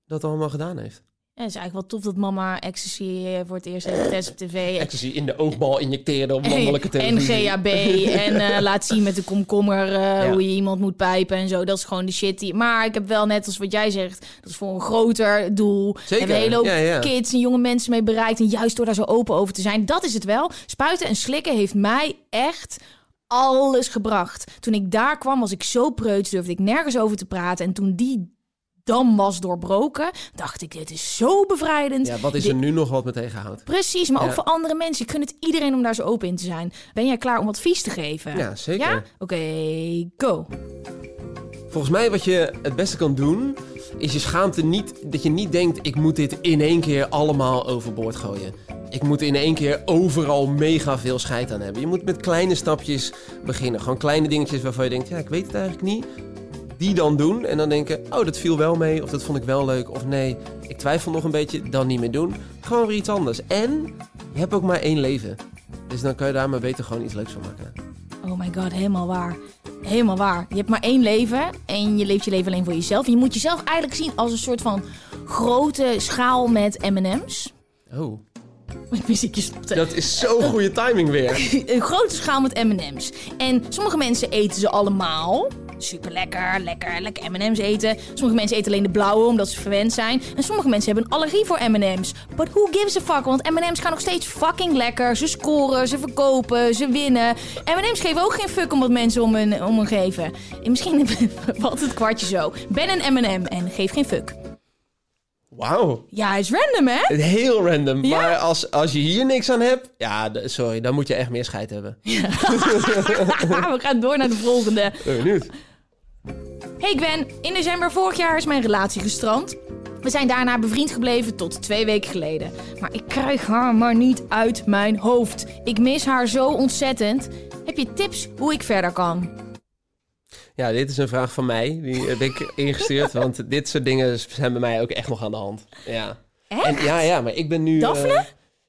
dat allemaal gedaan heeft. Ja, het is eigenlijk wel tof dat mama ecstasy eh, voor het eerst heeft getest op tv. Ecstasy in de oogbal injecteren op En- mannelijke En televisie. GHB. en eh, laat zien met de komkommer eh, Ja. hoe je iemand moet pijpen en zo. Dat is gewoon de shit. Die... Maar ik heb wel net als wat jij zegt, dat is voor een groter doel. Zeker, Hebben een hele hoop ja, ja. kids en jonge mensen mee bereikt. En juist door daar zo open over te zijn, dat is het wel. Spuiten en slikken heeft mij echt alles gebracht. Toen ik daar kwam, was ik zo preuts, durfde ik nergens over te praten. En toen die dam was doorbroken, dacht ik, dit is zo bevrijdend. Ja, wat is Dit- er nu nog wat me tegenhoudt? Precies, maar ook voor andere mensen. Ik gun het iedereen om daar zo open in te zijn. Ben jij klaar om advies te geven? Ja, zeker. Ja? Oké, go. Volgens mij wat je het beste kan doen, is je schaamte niet... Dat je niet denkt, ik moet dit in één keer allemaal overboord gooien. Ik moet in één keer overal mega veel scheid aan hebben. Je moet met kleine stapjes beginnen. Gewoon kleine dingetjes waarvan je denkt, ja, ik weet het eigenlijk niet. Die dan doen en dan denken, oh, dat viel wel mee. Of dat vond ik wel leuk. Of nee, ik twijfel nog een beetje, dan niet meer doen. Gewoon weer iets anders. En je hebt ook maar één leven. Dus dan kan je daar maar beter gewoon iets leuks van maken. Oh my god, helemaal waar. Helemaal waar. Je hebt maar één leven en je leeft je leven alleen voor jezelf. Je moet jezelf eigenlijk zien als een soort van grote schaal met M&M's. Oh, muziekje stopte. dat is zo'n goede timing weer. Een grote schaal met M&M's. En sommige mensen eten ze allemaal. Super lekker, lekker, lekker M&M's eten. Sommige mensen eten alleen de blauwe omdat ze verwend zijn. En sommige mensen hebben een allergie voor M&M's. But who gives a fuck? Want M&M's gaan nog steeds fucking lekker. Ze scoren, ze verkopen, ze winnen. M&M's geven ook geen fuck om wat mensen om hun, om hun geven. En misschien valt het kwartje zo. Ben een M&M en geef geen fuck. Wauw. Ja, is random hè? Heel random. Ja? Maar als, als je hier niks aan hebt, ja, sorry, dan moet je echt meer scheid hebben. We gaan door naar de volgende. Ben benieuwd. Hey Gwen, in december vorig jaar is mijn relatie gestrand. We zijn daarna bevriend gebleven tot twee weken geleden. Maar ik krijg haar maar niet uit mijn hoofd. Ik mis haar zo ontzettend. Heb je tips hoe ik verder kan? Ja, dit is een vraag van mij. Die heb ik ingestuurd, want dit soort dingen zijn bij mij ook echt nog aan de hand. Ja. Echt? En, ja, ja, maar ik ben nu... Daphne? eh,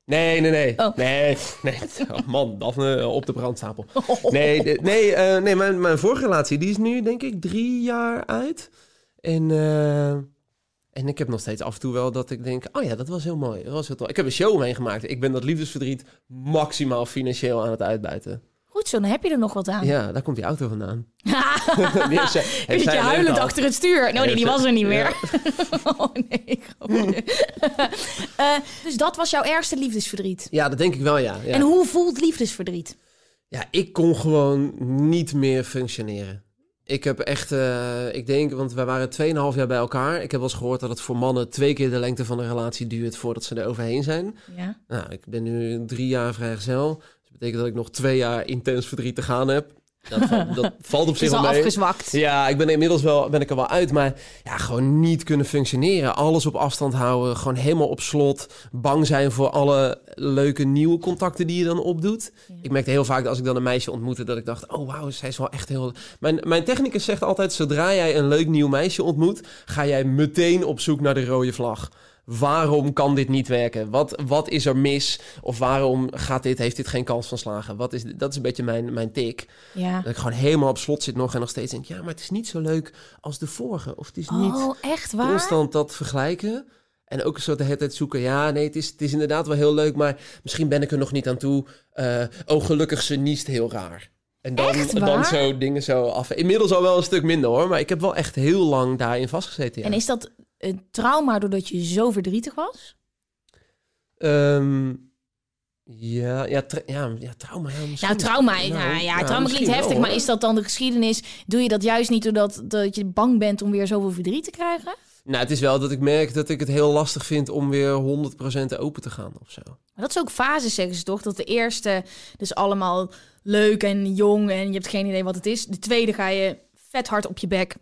nee, nee, nee. Oh. Nee, nee. Oh, man, Daphne eh, op de brandstapel. Nee, de- nee, eh, nee mijn, mijn vorige relatie, die is nu denk ik drie jaar uit. En, en ik heb nog steeds af en toe wel dat ik denk, oh ja, dat was heel mooi. Dat was heel tof. Ik heb een show meegemaakt. Ik ben dat liefdesverdriet maximaal financieel aan het uitbuiten. Goed zo, dan heb je er nog wat aan. Ja, daar komt die auto vandaan. Die heeft heeft je huilend gehad. achter het stuur? Nou, nee, die was er niet meer. oh nee. Eh, dus dat was jouw ergste liefdesverdriet. Ja, dat denk ik wel, ja. Ja, En hoe voelt liefdesverdriet? ja ik kon gewoon niet meer functioneren. Ik heb echt, eh, ik denk, want wij waren 2,5 jaar bij elkaar. Ik heb wel eens gehoord dat het voor mannen twee keer de lengte van een relatie duurt voordat ze er overheen zijn. Ja. Nou, ik ben nu drie jaar vrijgezel. Dat betekent dat ik nog twee jaar intens verdriet te gaan heb. Dat, valt- dat valt op zich wel mee. afgezwakt. Ja, ik ben inmiddels wel, ben ik er wel uit. Maar ja, gewoon niet kunnen functioneren. Alles op afstand houden. Gewoon helemaal op slot. Bang zijn voor alle leuke nieuwe contacten die je dan opdoet. Ik merkte heel vaak dat als ik dan een meisje ontmoette... dat ik dacht, oh wauw, zij is wel echt heel... Mijn, mijn technicus zegt altijd... zodra jij een leuk nieuw meisje ontmoet... ga jij meteen op zoek naar de rode vlag. Waarom kan dit niet werken? Wat, wat is er mis? Of waarom gaat dit, heeft dit geen kans van slagen? Wat is, dat is een beetje mijn, mijn tik. Ja. Dat ik gewoon helemaal op slot zit nog en nog steeds denk... ja, maar het is niet zo leuk als de vorige. Of het is niet Oh, echt waar? constant dat vergelijken. En ook een soort de hele tijd zoeken. Ja, nee, het is, het is inderdaad wel heel leuk... maar misschien ben ik er nog niet aan toe. Eh, oh, gelukkig, ze niest heel raar. En dan, dan zo dingen zo af. Inmiddels al wel een stuk minder hoor. Maar ik heb wel echt heel lang daarin vastgezeten. Ja. En is dat een trauma doordat je zo verdrietig was? Ehm, ja, ja, tra- ja, ja, trauma. Ja. Nou, trauma, Nou, nou, ja, ja, trauma klinkt heftig, wel, maar is dat dan de geschiedenis? Doe je dat juist niet doordat dat je bang bent om weer zoveel verdriet te krijgen? Nou, het is wel dat ik merk dat ik het heel lastig vind om weer 100% open te gaan of zo. Maar dat is ook fases, zeggen ze toch? Dat de eerste, dus allemaal leuk en jong en je hebt geen idee wat het is. De tweede ga je vet hard op je bek.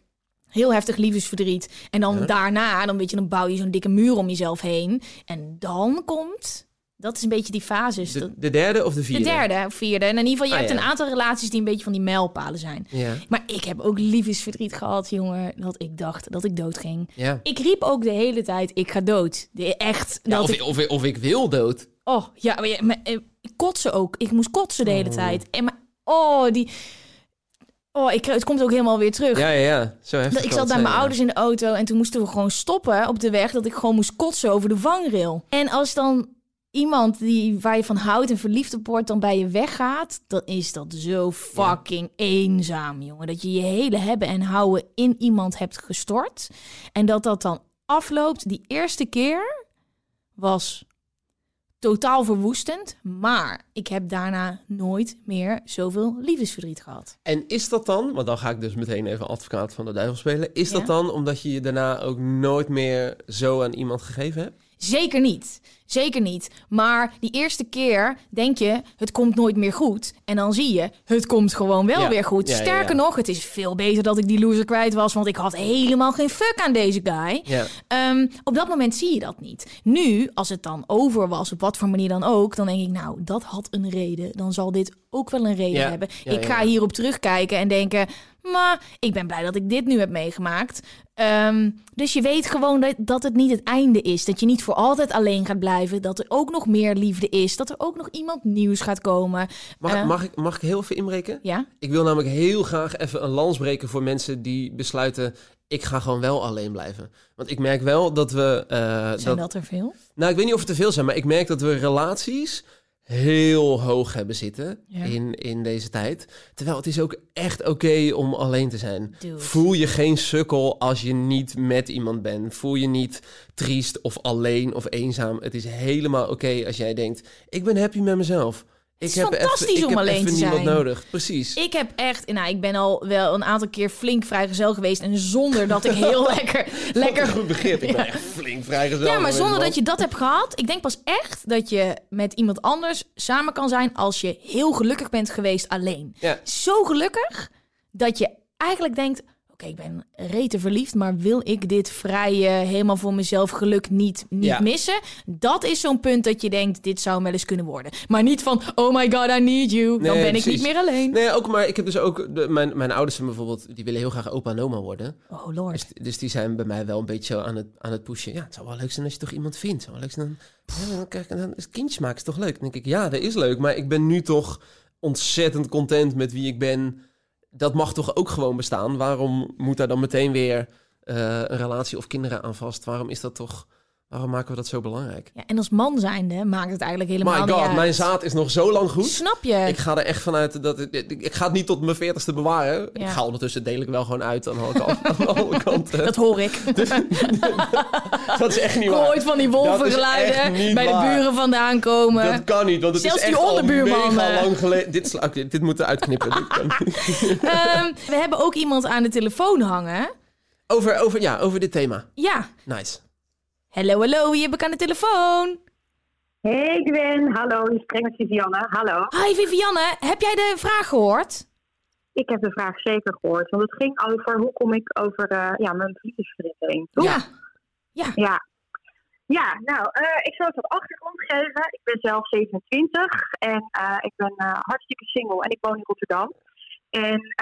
Heel heftig liefdesverdriet. En dan Ja. daarna, dan, weet je, dan bouw je zo'n dikke muur om jezelf heen. En dan komt, dat is een beetje die fases. De, de derde of de de vierde? derde of vierde. En in ieder geval, je Ah, hebt ja. een aantal relaties die een beetje van die mijlpalen zijn. Ja, Maar ik heb ook liefdesverdriet gehad, jongen, dat ik dacht dat ik dood ging. ja. Ik riep ook de hele tijd, ik ga dood. De, echt, dat of, ik... of, of ik wil dood. Oh, ja, maar, maar eh, ik kotsen ook. Ik moest kotsen de hele Oh. tijd. En maar, oh, die... Oh, ik, het komt ook helemaal weer terug. Ja, ja, ja. Zo heftig Dat ik zat bij mijn ja. ouders in de auto en toen moesten we gewoon stoppen op de weg. Dat ik gewoon moest kotsen over de vangrail. En als dan iemand die, waar je van houdt en verliefd op wordt dan bij je weggaat, dan is dat zo fucking eenzaam, jongen. Dat je je hele hebben en houden in iemand hebt gestort. En dat dat dan afloopt. Die eerste keer was totaal verwoestend. Maar ik heb daarna nooit meer zoveel liefdesverdriet gehad. En is dat dan, want dan ga ik dus meteen even advocaat van de duivel spelen. Is Ja. dat dan omdat je je daarna ook nooit meer zo aan iemand gegeven hebt? Zeker niet. Zeker niet. Maar die eerste keer denk je, het komt nooit meer goed. En dan zie je, het komt gewoon wel Ja. weer goed. Ja, Sterker ja. nog, het is veel beter dat ik die loser kwijt was. Want ik had helemaal geen fuck aan deze guy. Ehm, op dat moment zie je dat niet. Nu, als het dan over was, op wat voor manier dan ook, dan denk ik, nou, dat had een reden. Dan zal dit ook wel een reden hebben. ik ga hierop terugkijken en denken, maar ik ben blij dat ik dit nu heb meegemaakt. Ehm, dus je weet gewoon dat, dat het niet het einde is. Dat je niet voor altijd alleen gaat blijven. Dat er ook nog meer liefde is. Dat er ook nog iemand nieuws gaat komen. Mag, Eh, mag, ik, mag ik heel even inbreken? Ja? Ik wil namelijk heel graag even een lans breken voor mensen die besluiten... ik ga gewoon wel alleen blijven. Want ik merk wel dat we... eh, Zijn dat, dat er veel? Nou, ik weet niet of het te veel zijn, maar ik merk dat we relaties heel hoog hebben zitten Ja. in, in deze tijd. Terwijl het is ook echt oké om alleen te zijn. Dude. Voel je geen sukkel als je niet met iemand bent. Voel je niet triest of alleen of eenzaam. Het is helemaal oké als jij denkt, ik ben happy met mezelf. Ik is fantastisch even, ik om heb alleen even te niemand zijn. nodig. Precies. Ik heb echt, nou, ik ben al wel een aantal keer flink vrijgezel geweest. En zonder dat ik heel lekker, lekker Goed begrip. Ik ben echt flink vrijgezel. Ja, maar zonder dat je dat hebt gehad. Ik denk pas echt dat je met iemand anders samen kan zijn als je heel gelukkig bent geweest alleen. Ja. Zo gelukkig dat je eigenlijk denkt: oké, ik ben rete verliefd, maar wil ik dit vrije, helemaal voor mezelf geluk niet, niet Ja. missen? Dat is zo'n punt dat je denkt: dit zou wel eens kunnen worden. Maar niet van: oh my god, I need you. Dan ben ik niet meer alleen. Nee, ook maar ik heb dus ook... De, mijn, mijn ouders zijn bijvoorbeeld... Die willen heel graag opa en oma worden. Oh lord. Dus, dus die zijn bij mij wel een beetje aan het, aan het pushen. Ja, het zou wel leuk zijn als je toch iemand vindt. Het zou wel leuk zijn dan, kijk, dan is kindjes maken is toch leuk? Dan denk ik, ja, dat is leuk. Maar ik ben nu toch ontzettend content met wie ik ben. Dat mag toch ook gewoon bestaan? Waarom moet daar dan meteen weer eh, een relatie of kinderen aan vast? Waarom is dat toch... Waarom maken we dat zo belangrijk? Ja, en als man zijnde maakt het eigenlijk helemaal My god, mijn zaad is nog zo lang goed. Snap je? Ik ga er echt vanuit dat ik, ik, ga het niet tot mijn veertigste bewaren. Ja. Ik ga ondertussen deel ik wel gewoon uit aan alle kanten. aan alle kanten. Dat hoor ik. Dat is echt niet waar. ooit van die wolvengeluiden bij de buren vandaan komen. Dat kan niet, want het Zelfs is die echt onderbuurman, al eh. lang geleden. Dit, sla- oké, dit moeten we uitknippen. Dit kan niet. Ehm, we hebben ook iemand aan de telefoon hangen. over, over, ja, over dit thema. Ja. Nice. Hallo, hallo, wie heb ik aan de telefoon? Hey Gwen, hallo, je spreekt met Vivianne. Hallo. Hi Vivianne, heb jij de vraag gehoord? Ik heb de vraag zeker gehoord, want het ging over hoe kom ik over eh, ja, mijn liefdesverdriet heen. toch? Ja. Ja. Ja, ja nou, eh, ik zal het wat achtergrond geven. Ik ben zelf 27 en eh, ik ben eh, hartstikke single en ik woon in Rotterdam. En,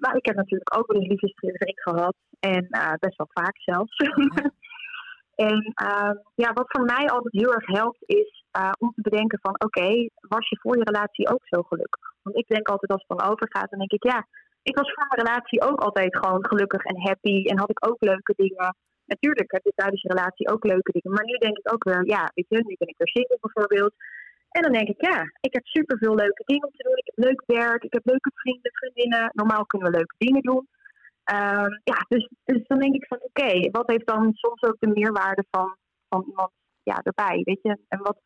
maar ik heb natuurlijk ook wel eens liefdesverdriet gehad en eh, best wel vaak zelfs. en eh, ja, wat voor mij altijd heel erg helpt is eh, om te bedenken van oké, was je voor je relatie ook zo gelukkig? Want ik denk altijd als het dan overgaat, dan denk ik ja, ik was voor mijn relatie ook altijd gewoon gelukkig en happy en had ik ook leuke dingen. Natuurlijk heb je tijdens je relatie ook leuke dingen, maar nu denk ik ook weer, ja, weet je, nu ben ik weer single bijvoorbeeld. En dan denk ik, ja, ik heb superveel leuke dingen om te doen. Ik heb leuk werk, ik heb leuke vrienden, vriendinnen. Normaal kunnen we leuke dingen doen. Ehm, ja, dus, dus dan denk ik van, oké, wat heeft dan soms ook de meerwaarde van, van iemand ja, erbij, weet je? En wat,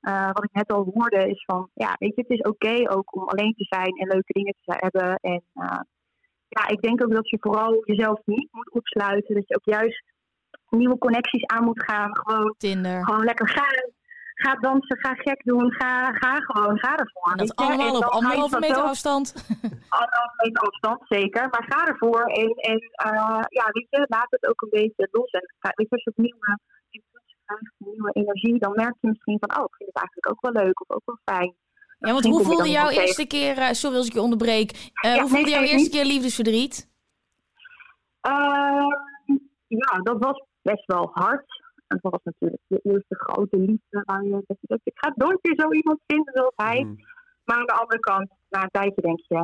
eh, wat ik net al hoorde is van, ja, weet je, het is oké ook om alleen te zijn en leuke dingen te hebben. En eh, ja, ik denk ook dat je vooral jezelf niet moet opsluiten. Dat je ook juist nieuwe connecties aan moet gaan. Gewoon, Tinder. gewoon lekker gaan. Ga dansen, ga gek doen, ga, ga gewoon, ga ervoor. En dat allemaal En op anderhalve meter afstand. anderhalve meter afstand, zeker. Maar ga ervoor en, en eh, ja, weet je, laat het ook een beetje los. En ga- weet je, als je opnieuw krijgt, nieuwe energie, dan merk je misschien van, oh, ik vind het eigenlijk ook wel leuk of ook wel fijn. Ja, want hoe voelde jouw eerste keer, eh, sorry als ik je onderbreek, Eh, Ja, hoe voelde nee, jouw eerste niet. keer liefdesverdriet? Ehm, ja, dat was best wel hard. En dat was natuurlijk de eerste grote liefde waar je dat je denkt, ik ga nooit weer zo iemand vinden zoals hij. Mm. Maar aan de andere kant, na een tijdje denk je,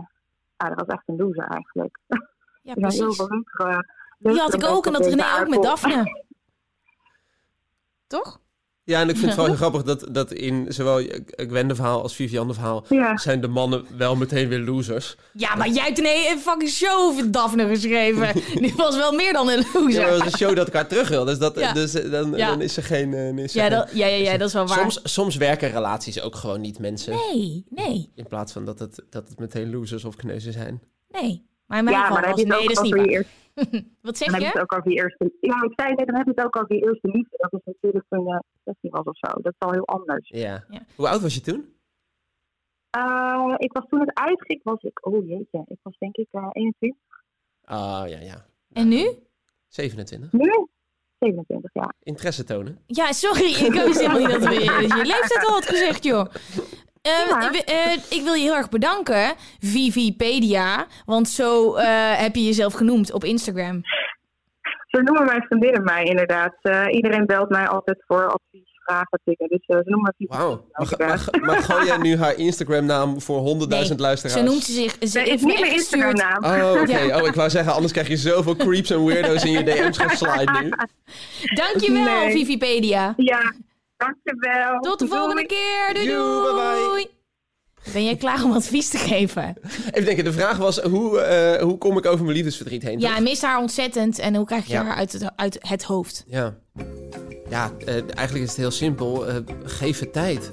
ah, dat was echt een loser eigenlijk. Ja, heel precies. veel leukere, Die had ik ook en dat René ook met. Daphne. Toch? Ja, en ik vind het wel heel grappig dat, dat in zowel Gwende verhaal als Vivianne verhaal Ja. zijn de mannen wel meteen weer losers. Ja, maar jij hebt een fucking show over Daphne geschreven. Die was wel meer dan een Ja, maar loser. dat is een show dat elkaar terug wil. Dus, dat, Ja. dus eh, dan, Ja. dan is er geen... eh, is er Ja, dat, ja, ja, ja, dat is wel waar. Soms, soms werken relaties ook gewoon niet, mensen. Nee, nee, In plaats van dat het, dat het meteen losers of kneuzen zijn. nee. Maar in mijn Ja, geval maar dan was heb je nee, het dat is ook niet je waar. eerste, Wat dan zeg heb je je? het ook over je eerste Ja, ik zei net, dan heb je het ook over je eerste liefde. Dat is natuurlijk toen je 16 was of zo. Dat is al heel anders. Ja. Ja. Hoe oud was je toen? Eh, ik was toen het uitging, was ik, oh jeetje, ik was denk ik eh 21. Ah, ja, ja. En nu? 27. Nu? 27, ja. Interesse tonen. Ja, sorry, ik wist helemaal niet dat we dat je leeftijd al had gezegd, joh. Eh, eh, ik wil je heel erg bedanken, Vivipedia. Want zo eh, heb je jezelf genoemd op Instagram. Zo noemen mijn vriendinnen mij inderdaad. Eh, iedereen belt mij altijd voor advies, vragen, dingen. Dus ze noemen me Wauw. Maar, maar, maar gooi jij nu haar Instagram-naam voor 100.000 luisteraars? Zo noemt ze zich. Ze is niet mijn. Instagram-naam. Oh, oké. Ja. Oh, ik wou zeggen, anders krijg je zoveel creeps en weirdo's in je DM's geslide nu. Dankjewel, Nee. Vivipedia. Ja, dankjewel. Tot de Doei. volgende keer. Doei, Joe, bye doei. Ben jij klaar om advies te geven? Even denken, de vraag was, hoe, eh, hoe kom ik over mijn liefdesverdriet heen? Ja, mist haar ontzettend. En hoe krijg je Ja. haar uit het, uit het hoofd? Ja, ja eh, eigenlijk is het heel simpel. Eh, geef het tijd.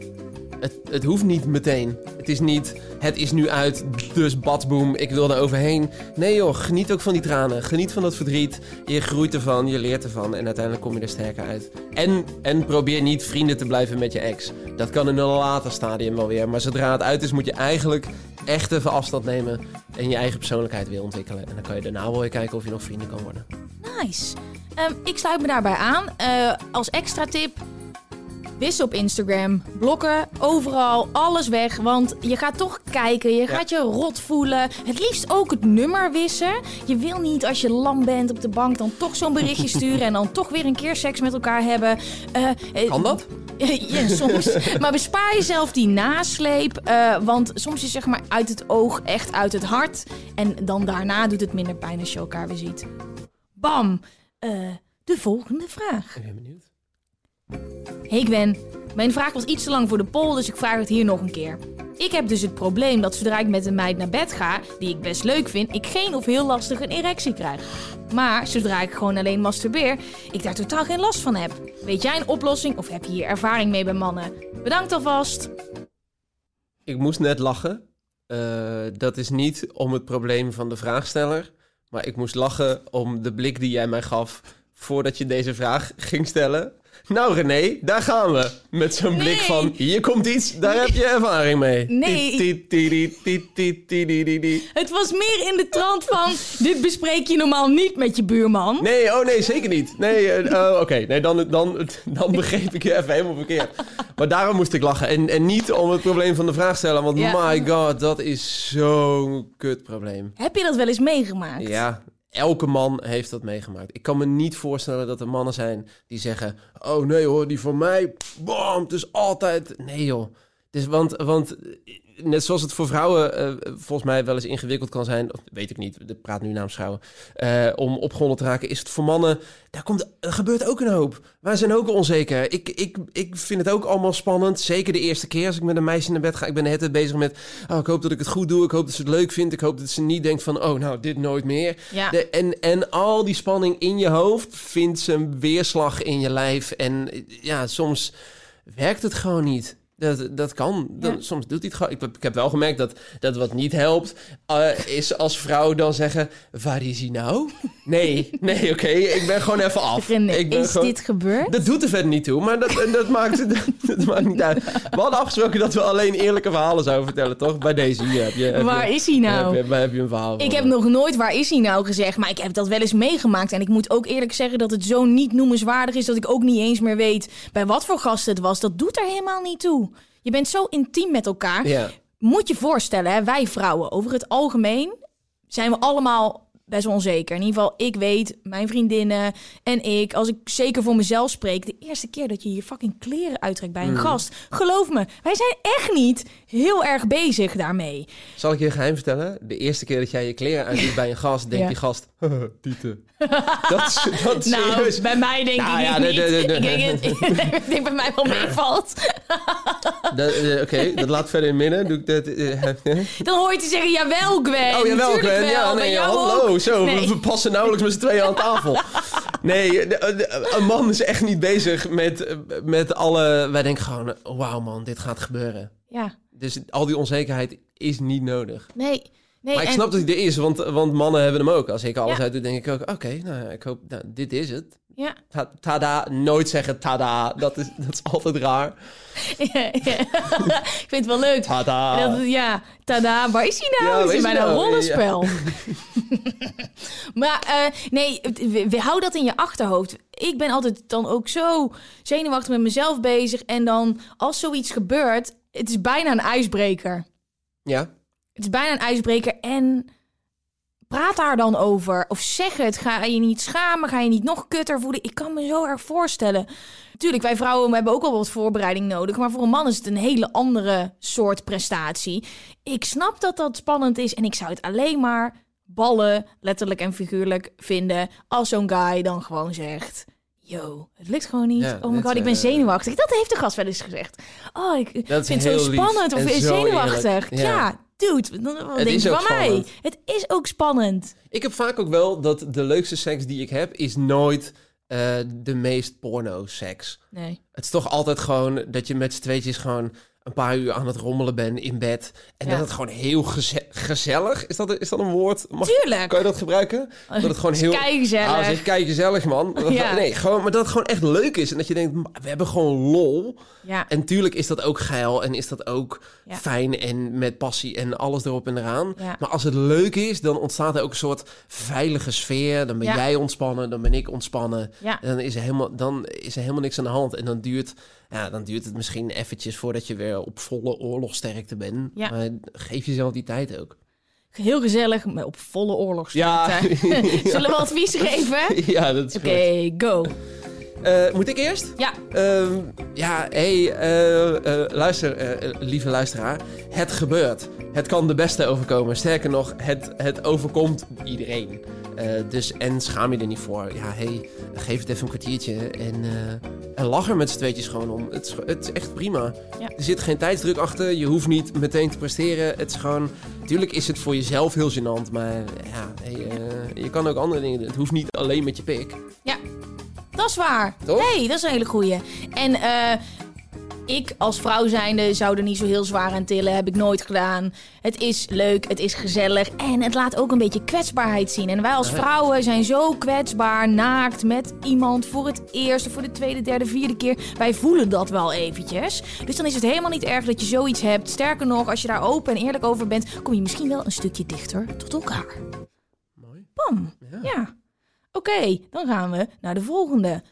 Het, het hoeft niet meteen. Het is niet, het is nu uit, dus badboom, ik wil er overheen. Nee joh, geniet ook van die tranen. Geniet van dat verdriet. Je groeit ervan, je leert ervan en uiteindelijk kom je er sterker uit. En, en probeer niet vrienden te blijven met je ex. Dat kan in een later stadium wel weer. Maar zodra het uit is, moet je eigenlijk echt even afstand nemen en je eigen persoonlijkheid weer ontwikkelen. En dan kan je daarna wel weer kijken of je nog vrienden kan worden. Nice. Ehm, ik sluit me daarbij aan. Eh, als extra tip. Wissel op Instagram, blokken, overal, alles weg. Want je gaat toch kijken, je gaat je rot voelen. Het liefst ook het nummer wissen. Je wil niet als je lam bent op de bank dan toch zo'n berichtje sturen... en dan toch weer een keer seks met elkaar hebben. Eh, Kan dat? ja, soms. Maar bespaar jezelf die nasleep. eh, want soms is zeg maar uit het oog echt uit het hart. En dan daarna doet het minder pijn als je elkaar weer ziet. Bam! De volgende vraag. Ik ben benieuwd. Hey Gwen, mijn vraag was iets te lang voor de poll, dus ik vraag het hier nog een keer. Ik heb dus het probleem dat zodra ik met een meid naar bed ga, die ik best leuk vind, ik geen of heel lastig een erectie krijg. Maar zodra ik gewoon alleen masturbeer, ik daar totaal geen last van heb. Weet jij een oplossing of heb je hier ervaring mee bij mannen? Bedankt alvast. Ik moest net lachen. Uh, dat is niet om het probleem van de vraagsteller. Maar ik moest lachen om de blik die jij mij gaf voordat je deze vraag ging stellen. Nou René, daar gaan we. Met zo'n blik van, hier komt iets, daar heb je ervaring mee. Nee. Het was meer in de trant van, dit bespreek je normaal niet met je buurman. Nee, oh nee, zeker niet. Nee, uh, oké, nee, dan, dan, dan begreep ik je even helemaal verkeerd. Maar daarom moest ik lachen. En, en niet om het probleem van de vraag stellen, want my god, dat is zo'n kut probleem. Heb je dat wel eens meegemaakt? Ja, Elke man heeft dat meegemaakt. Ik kan me niet voorstellen dat er mannen zijn die zeggen: Oh nee hoor, die voor mij, bam, het is altijd. Nee joh. Dus want, want net zoals het voor vrouwen uh, volgens mij wel eens ingewikkeld kan zijn, of weet ik niet, ik praat nu namens vrouwen, uh, om opgewonden te raken, is het voor mannen, daar komt, er gebeurt ook een hoop. Wij zijn ook onzeker. Ik, ik, ik vind het ook allemaal spannend, zeker de eerste keer als ik met een meisje naar bed ga. Ik ben het bezig met, oh, ik hoop dat ik het goed doe, ik hoop dat ze het leuk vindt, ik hoop dat ze niet denkt van, oh nou, dit nooit meer. Ja. De, en, en al die spanning in je hoofd vindt zijn weerslag in je lijf en ja, soms werkt het gewoon niet. Dat, dat kan. Dan, Soms doet hij het gewoon. Ik, ik, heb wel gemerkt dat, dat wat niet helpt, uh, is als vrouw dan zeggen: Waar is hij nou? Nee, nee, oké. Okay, ik ben gewoon even af. René, ik ben is gewoon, dit gebeurd? Dat doet er verder niet toe, maar dat, dat, maakt, dat, dat, maakt niet uit. We hadden afgesproken dat we alleen eerlijke verhalen zouden vertellen, toch? Bij deze hier heb je. Heb waar je, is hij nou? Heb je, heb je een verhaal? Ik heb nog nooit waar is hij nou gezegd, maar ik heb dat wel eens meegemaakt. En ik moet ook eerlijk zeggen dat het zo niet noemenswaardig is dat ik ook niet eens meer weet bij wat voor gasten het was. Dat doet er helemaal niet toe. Je bent zo intiem met elkaar. Ja. Moet je voorstellen, hè, wij vrouwen over het algemeen zijn we allemaal best wel onzeker. In ieder geval, ik weet, mijn vriendinnen en ik, als ik zeker voor mezelf spreek, de eerste keer dat je je fucking kleren uittrekt bij een gast, geloof me, wij zijn echt niet heel erg bezig daarmee. Zal ik je een geheim vertellen? De eerste keer dat jij je kleren uittrekt bij een gast, denkt Ja. die gast, tieten. dat, is- dat is Nou, serieus. bij mij denk Nou ik ja, niet. Ik denk, het- ik denk bij mij wel meevalt. Dat, eh, Oké, dat laat verder in midden. Doe ik dat, eh, Dan hoor je te zeggen, jawel Gwen. Oh, jawel, tuurlijk Gwen. wel, Ja, nee, hallo. Zo, we- passen nauwelijks met z'n tweeën aan tafel. Nee, de- de- een man is echt niet bezig met, met alle... Wij denken gewoon, wauw man, dit gaat gebeuren. Ja, Dus al die onzekerheid is niet nodig. nee. nee maar ik en- snap dat hij er is, want, want mannen hebben hem ook. Als ik alles Ja. uit doe, denk ik ook, oké, nou ik hoop, nou, dit is het. Ja. Ta- Tada, nooit zeggen tada, dat is, dat is altijd raar. Ja, ja. ik vind het wel leuk. Tada. Dat, ja, tada, waar is hij nou? Ja, is hij is bij hij een nou? rollenspel? maar eh, nee, we, we- hou dat in je achterhoofd. Ik ben altijd dan ook zo zenuwachtig met mezelf bezig. En dan, als zoiets gebeurt, het is bijna een ijsbreker. Ja, Het is bijna een ijsbreker en praat daar dan over. Of zeg het. Ga je niet schamen? Ga je niet nog kutter voelen? Ik kan me zo erg voorstellen. Tuurlijk, wij vrouwen hebben ook wel wat voorbereiding nodig. Maar voor een man is het een hele andere soort prestatie. Ik snap dat dat spannend is. En ik zou het alleen maar ballen, letterlijk en figuurlijk, vinden. Als zo'n guy dan gewoon zegt... Yo, het lukt gewoon niet. Ja, oh my god, ik ben eh, zenuwachtig. Dat heeft de gast wel eens gezegd. Oh, ik Dat vind het zo lief spannend. Of zo zenuwachtig. Ja. Dude, dan- wat denk is je ook van mij? spannend. Het is ook spannend. Ik heb vaak ook wel dat de leukste seks die ik heb, is nooit eh, de meest porno-seks. Nee. Het is toch altijd gewoon dat je met z'n tweetjes gewoon een paar uur aan het rommelen bent in bed. En Ja. dat het gewoon heel geze- gezellig... Is dat, is dat een woord? Mag, Tuurlijk. Kan je dat gebruiken? Dat het gewoon heel... keigezellig. Ah, zeg, kijk gezellig, man. Dat- Ja. Nee, gewoon, maar dat het gewoon echt leuk is. En dat je denkt, "Maar we hebben gewoon lol. Ja. En tuurlijk is dat ook geil en is dat ook fijn en met passie en alles erop en eraan. Ja. Maar als het leuk is, dan ontstaat er ook een soort veilige sfeer. Dan ben jij ontspannen, dan ben ik ontspannen. Dan is, er helemaal, dan is er helemaal niks aan de hand. En dan duurt, ja, dan duurt het misschien eventjes voordat je weer op volle oorlogsterkte bent. Ja. Maar geef jezelf die tijd ook. Heel gezellig, maar op volle oorlog. Ja. Zullen we advies geven? ja, dat is Oké, go. Eh, moet ik eerst? Ja, Ehm, ja, hey, eh, eh, luister, lieve luisteraar. Het gebeurt. Het kan de beste overkomen. Sterker nog, het, het overkomt iedereen. Eh, dus, en schaam je er niet voor. Ja, hey, geef het even een kwartiertje en, eh, en lach er met z'n tweetjes gewoon om. Het is, het is echt prima. Ja. Er zit geen tijdsdruk achter. Je hoeft niet meteen te presteren. Het is gewoon... Natuurlijk is het voor jezelf heel gênant, maar ja, hey, eh, je kan ook andere dingen doen. Het hoeft niet alleen met je pik. Dat is waar. Toch? hey, dat is een hele goeie. En eh, ik als vrouw zijnde zou er niet zo heel zwaar aan tillen. Heb ik nooit gedaan. Het is leuk, het is gezellig. En het laat ook een beetje kwetsbaarheid zien. En wij als vrouwen zijn zo kwetsbaar, naakt met iemand voor het eerste, voor de tweede, derde, vierde keer. Wij voelen dat wel eventjes. Dus dan is het helemaal niet erg dat je zoiets hebt. Sterker nog, als je daar open en eerlijk over bent, kom je misschien wel een stukje dichter tot elkaar. Mooi. Bam. Ja. Ja. Oké, dan gaan we naar de volgende.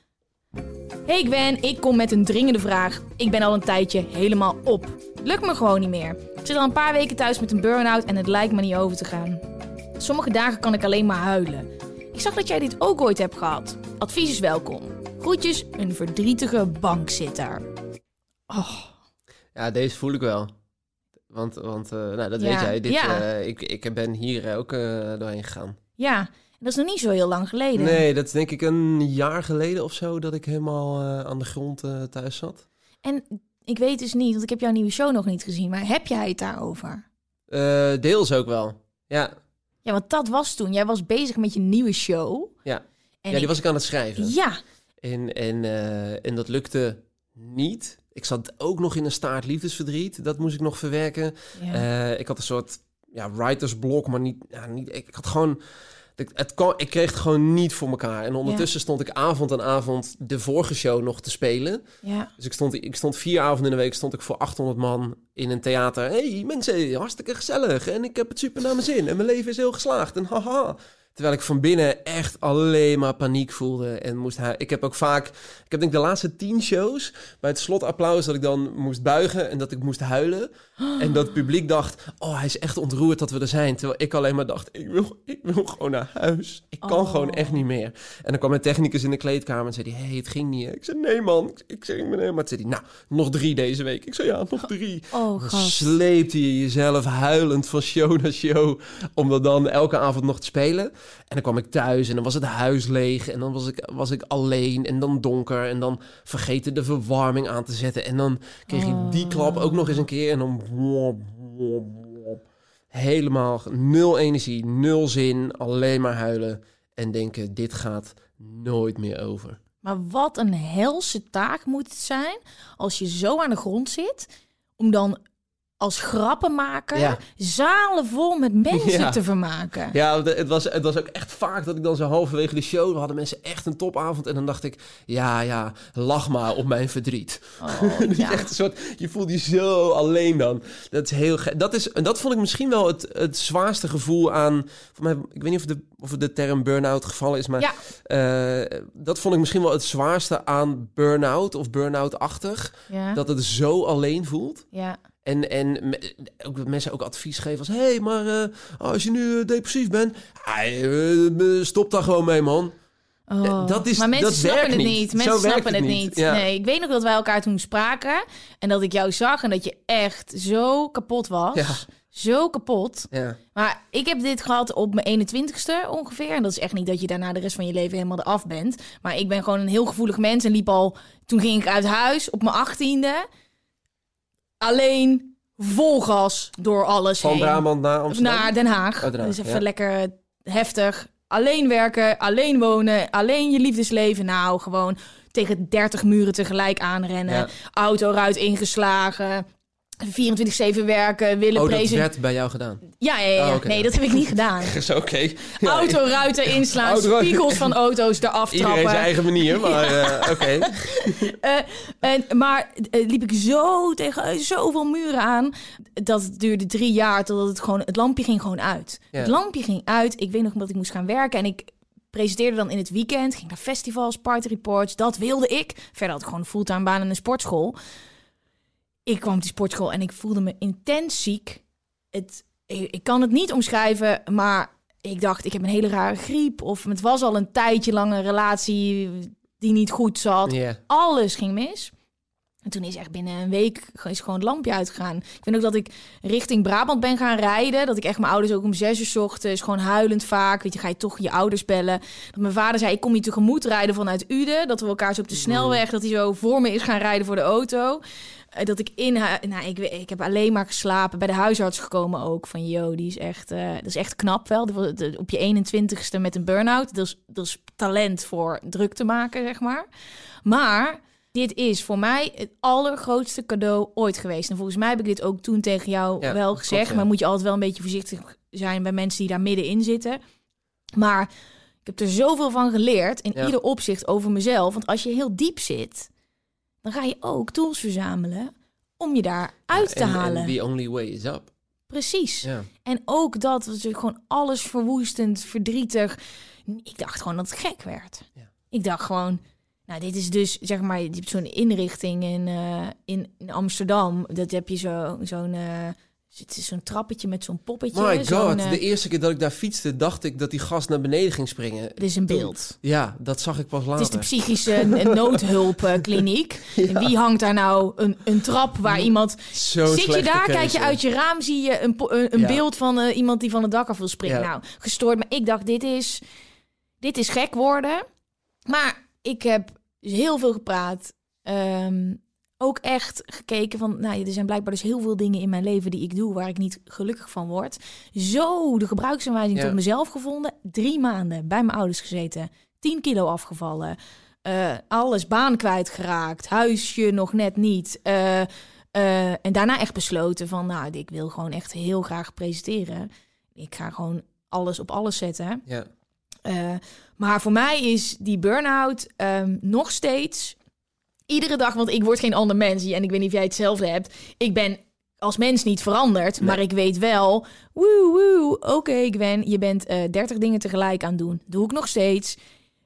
Hey Gwen, ik kom met een dringende vraag. Ik ben al een tijdje helemaal op. Lukt me gewoon niet meer. Ik zit al een paar weken thuis met een burn-out en het lijkt me niet over te gaan. Sommige dagen kan ik alleen maar huilen. Ik zag dat jij dit ook ooit hebt gehad. Advies is welkom. Groetjes, een verdrietige bankzitter. Oh, Ja, deze voel ik wel. Want, want eh, nou, dat Ja. weet jij. Dit, Ja. eh, ik, ik ben hier ook eh, doorheen gegaan. ja. Dat is nog niet zo heel lang geleden. Nee, dat is denk ik een jaar geleden of zo dat ik helemaal eh, aan de grond eh, thuis zat. En ik weet dus niet, want ik heb jouw nieuwe show nog niet gezien, maar heb jij het daarover? Eh, deels ook wel. Ja, Ja, want dat was toen. Jij was bezig met je nieuwe show. ja. En ja die ik- was ik aan het schrijven. Ja, En, en, en dat lukte niet. Ik zat ook nog in een staart liefdesverdriet. Dat moest ik nog verwerken. ja. Ik had een soort ja, writersblok, maar niet, ja, niet ik had gewoon... Het, het kwam, ik kreeg het gewoon niet voor elkaar. En ondertussen stond ik avond aan avond de vorige show nog te spelen. ja. Dus ik stond, ik stond vier avonden in de week stond ik voor 800 man in een theater. hey, mensen, hartstikke gezellig. En ik heb het super naar mijn zin. En mijn leven is heel geslaagd. En haha. Terwijl ik van binnen echt alleen maar paniek voelde. En moest hij. Ik heb ook vaak. Ik heb denk ik de laatste tien shows. Bij het slotapplaus dat ik dan moest buigen. En dat ik moest huilen. En dat het publiek dacht. Oh, hij is echt ontroerd dat we er zijn. Terwijl ik alleen maar dacht. Ik wil, ik wil gewoon naar huis. Ik kan Oh. gewoon echt niet meer. En dan kwam mijn technicus in de kleedkamer. En zei hij. Hey, het ging niet. hè." Ik zei. Nee, man. Ik, ik zei. Ik ben helemaal. Zei hij. Nou, nog drie deze week. Ik zei. Ja, nog drie. Oh, gast. sleepte je jezelf huilend van show naar show. Om dat dan elke avond nog te spelen. En dan kwam ik thuis en dan was het huis leeg. En dan was ik, was ik alleen en dan donker. En dan vergeten de verwarming aan te zetten. En dan kreeg je die klap ook nog eens een keer. En dan... wop, wop, wop. Helemaal nul energie, nul zin. Alleen maar huilen. En denken, dit gaat nooit meer over. Maar wat een helse taak moet het zijn als je zo aan de grond zit, om dan als grappenmaker Ja. zalen vol met mensen Ja. te vermaken. Ja, het was, het was ook echt vaak dat ik dan zo halverwege de show... hadden mensen echt een topavond. En dan dacht ik, ja, ja, lach maar op mijn verdriet. Oh, ja. echt een soort, je voelt je zo alleen dan. Dat is heel dat is En dat vond ik misschien wel het, het zwaarste gevoel aan... Voor mij, ik weet niet of de, of de term burn-out gevallen is, maar... Ja. eh, dat vond ik misschien wel het zwaarste aan burn-out of burn-out-achtig. Dat het zo alleen voelt. ja. En, en me- ook dat mensen ook advies geven als... hé, hey, maar eh, als je nu eh, depressief bent... eh, stop daar gewoon mee, man. Oh. dat is- maar mensen dat snappen werkt het niet. Mensen snappen het het niet. niet. Ja. Nee, ik weet nog dat wij elkaar toen spraken en dat ik jou zag en dat je echt zo kapot was. Ja. Zo kapot. Ja. Maar ik heb dit gehad op mijn 21ste ongeveer. En dat is echt niet dat je daarna de rest van je leven helemaal eraf bent. Maar ik ben gewoon een heel gevoelig mens en liep al... Toen ging ik uit huis op mijn 18e. Alleen vol gas door alles Van heen. Brabant naar Amsterdam. Naar Den Haag. Oh, Den Haag, dus even ja. lekker heftig. Alleen werken, alleen wonen, alleen je liefdesleven. Nou, gewoon tegen 30 muren tegelijk aanrennen. Ja. Autoruit ingeslagen. 24-7 werken, willen Oh, dat prezen. werd bij jou gedaan. Ja, ja, ja. Oh, nee, dat heb ik niet gedaan. Is oké. Ja, Autoruiten inslaan, spiegels van auto's eraf Iedereen trappen. zijn eigen manier, maar eh, oké. Eh, en, maar eh, liep ik zo tegen zoveel muren aan. Dat duurde drie jaar totdat het gewoon... Het lampje ging gewoon uit. Ja. Het lampje ging uit. Ik weet nog dat ik moest gaan werken. En ik presenteerde dan in het weekend. Ging naar festivals, party reports. Dat wilde ik. Verder had ik gewoon een fulltime baan in een sportschool. Ik kwam op die sportschool en ik voelde me intens ziek. Het, ik, ik kan het niet omschrijven, maar ik dacht, ik heb een hele rare griep. Of het was al een tijdje lang een relatie die niet goed zat alles ging mis. En toen is echt binnen een week is gewoon het lampje uitgegaan. Ik weet ook dat ik richting Brabant ben gaan rijden. Dat ik echt mijn ouders ook om zes uur s ochtends gewoon huilend vaak. Weet je, ga je toch je ouders bellen. Dat mijn vader zei, ik kom je tegemoet rijden vanuit Uden. Dat we elkaar zo op de Mm. snelweg, dat hij zo voor me is gaan rijden voor de auto. Eh, Dat ik in nou, ik, ik heb alleen maar geslapen. Bij de huisarts gekomen ook. Van, yo, die is echt, eh, dat is echt knap wel. Op je 21ste met een burn-out. Dat is, dat is talent voor druk te maken, zeg maar. Maar dit is voor mij het allergrootste cadeau ooit geweest. En volgens mij heb ik dit ook toen tegen jou Ja, wel klopt, gezegd. ja. Maar moet je altijd wel een beetje voorzichtig zijn bij mensen die daar middenin zitten. Maar ik heb er zoveel van geleerd in Ja. ieder opzicht over mezelf. Want als je heel diep zit, dan ga je ook tools verzamelen om je daar uit te En- halen. En the only way is up. Precies. Ja. En ook dat was gewoon alles verwoestend, verdrietig. Ik dacht gewoon dat het gek werd. Ja. Ik dacht gewoon, nou, dit is dus zeg maar, je hebt zo'n inrichting in, eh, in, in Amsterdam. Dat heb je zo, zo'n, eh, het is zo'n trappetje met zo'n poppetje. My god, eh, de eerste keer dat ik daar fietste, dacht ik dat die gast naar beneden ging springen. het is een beeld. Ja, dat zag ik pas Het later. is de psychische noodhulpkliniek. En Wie hangt daar nou een, een trap waar iemand... Zo'n Zit je daar, kijk je uit je raam, zie je een, een, een Ja. beeld van eh, iemand die van het dak af wil springen. Ja. Nou, gestoord. Maar ik dacht, dit is, dit is gek worden. Maar ik heb heel veel gepraat. Ehm, ook echt gekeken van, nou, er zijn blijkbaar dus heel veel dingen in mijn leven die ik doe waar ik niet gelukkig van word. Zo de gebruiksaanwijzing Ja. tot mezelf gevonden. Drie maanden bij mijn ouders gezeten. 10 kilo afgevallen. eh, alles baan kwijtgeraakt. Huisje nog net niet. Eh, eh, en daarna echt besloten van, nou, ik wil gewoon echt heel graag presenteren. Ik ga gewoon alles op alles zetten. Ja. Maar voor mij is die burn-out ehm, nog steeds iedere dag, want ik word geen ander mens en ik weet niet of jij hetzelfde hebt. Ik ben als mens niet veranderd, maar ik weet wel, woe woe, oké Gwen, je bent eh 30 dingen tegelijk aan doen. Doe ik nog steeds.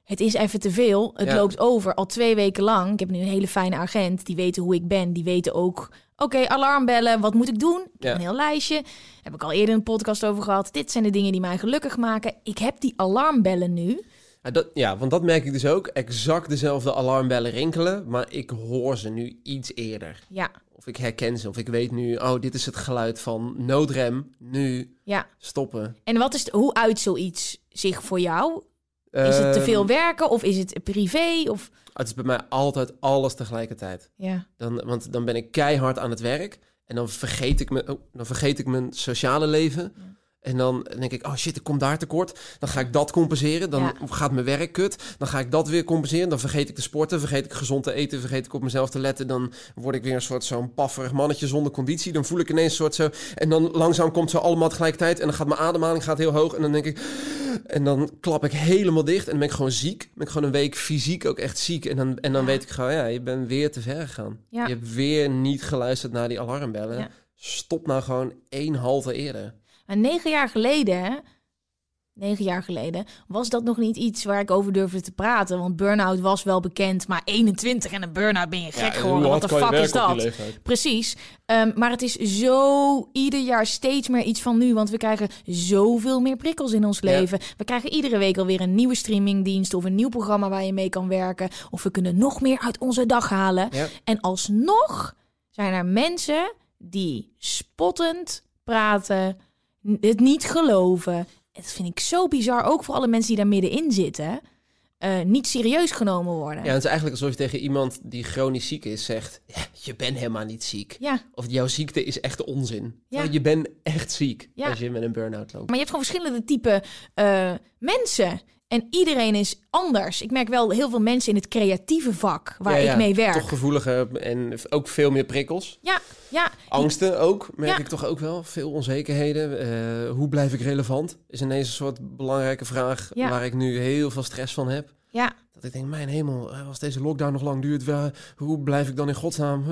Het is even te veel. Het Ja. loopt over al twee weken lang. Ik heb nu een hele fijne agent. Die weten hoe ik ben. Die weten ook, oké, alarmbellen. Wat moet ik doen? Ik Ja. een heel lijstje. Heb ik al eerder een podcast over gehad. Dit zijn de dingen die mij gelukkig maken. Ik heb die alarmbellen nu. Ja, dat, ja, want dat merk ik dus ook. Exact dezelfde alarmbellen rinkelen, maar ik hoor ze nu iets eerder. Ja, Of ik herken ze, of ik weet nu, oh, dit is het geluid van noodrem, nu ja. stoppen. En wat is, hoe uit zoiets zich voor jou? Is het te Ehm, veel werken of is het privé? Of... Het is bij mij altijd alles tegelijkertijd. Ja, Dan, want dan ben ik keihard aan het werk en dan vergeet ik, me, oh, dan vergeet ik mijn sociale leven. En dan denk ik, oh shit, ik kom daar tekort. Dan ga ik dat compenseren. Dan Ja. gaat mijn werk kut. Dan ga ik dat weer compenseren. Dan vergeet ik te sporten. Vergeet ik gezond te eten. Vergeet ik op mezelf te letten. Dan word ik weer een soort zo'n pafferig mannetje zonder conditie. Dan voel ik ineens een soort zo... En dan langzaam komt zo allemaal tegelijkertijd. En dan gaat mijn ademhaling gaat heel hoog. En dan denk ik... En dan klap ik helemaal dicht. En dan ben ik gewoon ziek. Dan ben ik gewoon een week fysiek ook echt ziek. En dan, en dan Ja. weet ik gewoon, ja, je bent weer te ver gegaan. Ja. Je hebt weer niet geluisterd naar die alarmbellen. Stop nou gewoon één halte eerder. Maar negen jaar geleden, negen jaar geleden, was dat nog niet iets waar ik over durfde te praten. Want burn-out was wel bekend, maar 21 en een burn-out ben je gek geworden. Wat de fuck is dat? Precies. Ehm, maar het is zo ieder jaar steeds meer iets van nu. Want we krijgen zoveel meer prikkels in ons Ja. leven. We krijgen iedere week alweer een nieuwe streamingdienst of een nieuw programma waar je mee kan werken. Of we kunnen nog meer uit onze dag halen. Ja. En alsnog zijn er mensen die spottend praten, het niet geloven. Dat vind ik zo bizar. Ook voor alle mensen die daar middenin zitten. eh, niet serieus genomen worden. Ja, het is eigenlijk alsof je tegen iemand die chronisch ziek is zegt... Ja, je bent helemaal niet ziek. ja. Of jouw ziekte is echt onzin. Ja. Je bent echt ziek als je met een burn-out loopt. Maar je hebt gewoon verschillende type eh, mensen. En iedereen is anders. Ik merk wel heel veel mensen in het creatieve vak waar Ja, ik mee werk. Toch gevoeliger en ook veel meer prikkels. Ja, ja. Angsten ook, merk Ja. ik toch ook wel. Veel onzekerheden. Eh, hoe blijf ik relevant? Is ineens een soort belangrijke vraag Ja. waar ik nu heel veel stress van heb. Ja, Dat ik denk, mijn hemel, eh, als deze lockdown nog lang duurt, waar, hoe blijf ik dan in godsnaam?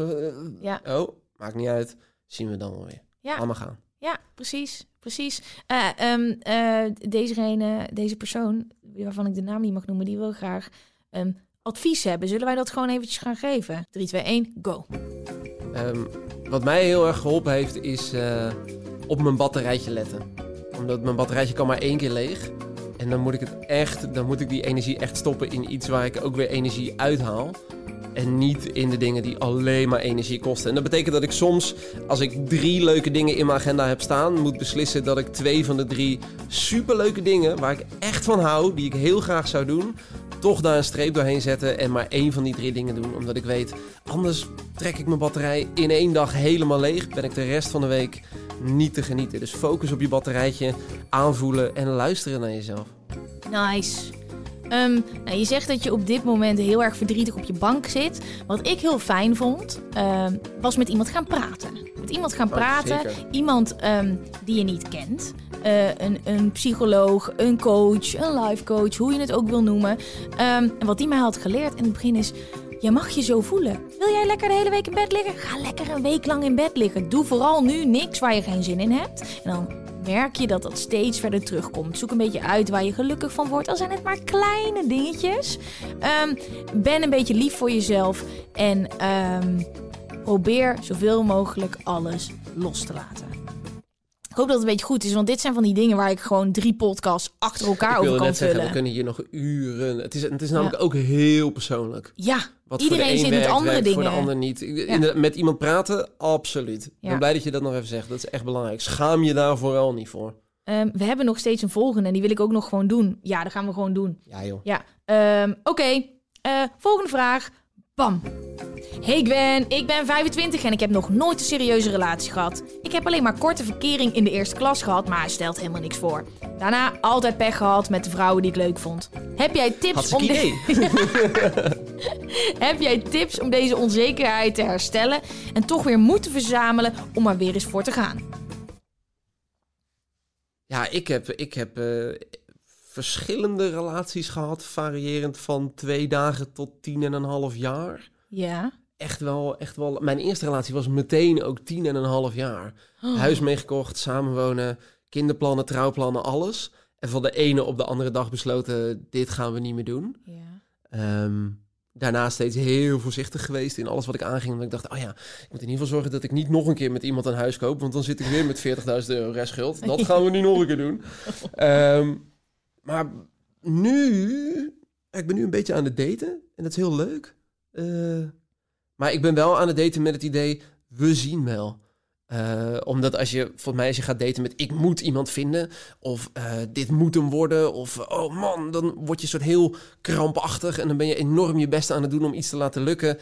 Ja, Oh, maakt niet uit. Zien we dan wel weer. ja, Allemaal gaan. ja, precies. Precies. Eh, ehm, eh, deze persoon, waarvan ik de naam niet mag noemen, die wil graag een advies hebben. Zullen wij dat gewoon eventjes gaan geven? 3, 2, 1, go. Ehm, wat mij heel erg geholpen heeft, is eh, op mijn batterijtje letten. Omdat mijn batterijtje kan maar één keer leeg. En dan moet ik het echt, dan moet ik die energie echt stoppen in iets waar ik ook weer energie uithaal. En niet in de dingen die alleen maar energie kosten. En dat betekent dat ik soms, als ik drie leuke dingen in mijn agenda heb staan, moet beslissen dat ik twee van de drie superleuke dingen, waar ik echt van hou, die ik heel graag zou doen, toch daar een streep doorheen zetten en maar één van die drie dingen doen. Omdat ik weet, anders trek ik mijn batterij in één dag helemaal leeg. Ben ik de rest van de week niet te genieten. Dus focus op je batterijtje, aanvoelen en luisteren naar jezelf. Nice. Ehm, nou, je zegt dat je op dit moment heel erg verdrietig op je bank zit. Wat ik heel fijn vond, ehm, was met iemand gaan praten. Met iemand gaan Oh, praten. Iemand ehm, die je niet kent. Eh, een, een psycholoog, een coach, een life coach, hoe je het ook wil noemen. En wat die mij had geleerd in het begin is... Je mag je zo voelen. Wil jij lekker de hele week in bed liggen? Ga lekker een week lang in bed liggen. Doe vooral nu niks waar je geen zin in hebt. En dan merk je dat dat steeds verder terugkomt. Zoek een beetje uit waar je gelukkig van wordt. Al zijn het maar kleine dingetjes. Ehm, ben een beetje lief voor jezelf. En ehm, probeer zoveel mogelijk alles los te laten. Ik hoop dat het een beetje goed is, want dit zijn van die dingen waar ik gewoon drie podcasts achter elkaar over kan zeggen, we vullen. kunnen hier nog uren. Het is, het is namelijk ook heel persoonlijk. Ja, Wat iedereen voor de een zit met andere werkt dingen. Voor de ander niet. Met iemand praten, absoluut. Ik ben blij dat je dat nog even zegt. Dat is echt belangrijk. Schaam je daar vooral niet voor. Ehm, we hebben nog steeds een volgende en die wil ik ook nog gewoon doen. Ja, dat gaan we gewoon doen. Ja joh. Ja, ehm, oké. Eh, volgende vraag. Bam. Hey Gwen, ik ben 25 en ik heb nog nooit een serieuze relatie gehad. Ik heb alleen maar korte verkering in de eerste klas gehad, maar hij stelt helemaal niks voor. Daarna altijd pech gehad met de vrouwen die ik leuk vond. Heb jij tips om idee. Heb jij tips om deze onzekerheid te herstellen en toch weer moed te verzamelen om er weer eens voor te gaan? Ja, ik heb, ik heb eh, verschillende relaties gehad. Variërend van twee dagen tot tien en een half jaar. Ja. Echt wel, echt wel. Mijn eerste relatie was meteen ook tien en een half jaar. Oh. Huis meegekocht, samenwonen, kinderplannen, trouwplannen, alles. En van de ene op de andere dag besloten, dit gaan we niet meer doen. Ja. Ehm, daarna steeds heel voorzichtig geweest in alles wat ik aanging. Want ik dacht, oh ja, ik moet in ieder geval zorgen dat ik niet nog een keer met iemand een huis koop. Want dan zit ik weer met 40.000 euro restschuld. Dat gaan we nu nog een keer doen. Ehm, maar nu, ik ben nu een beetje aan het daten. En dat is heel leuk. Eh, maar ik ben wel aan het daten met het idee, we zien wel. Eh, omdat als je, volgens mij, als je gaat daten met ik moet iemand vinden, of eh, dit moet hem worden, of oh man, dan word je soort heel krampachtig en dan ben je enorm je best aan het doen om iets te laten lukken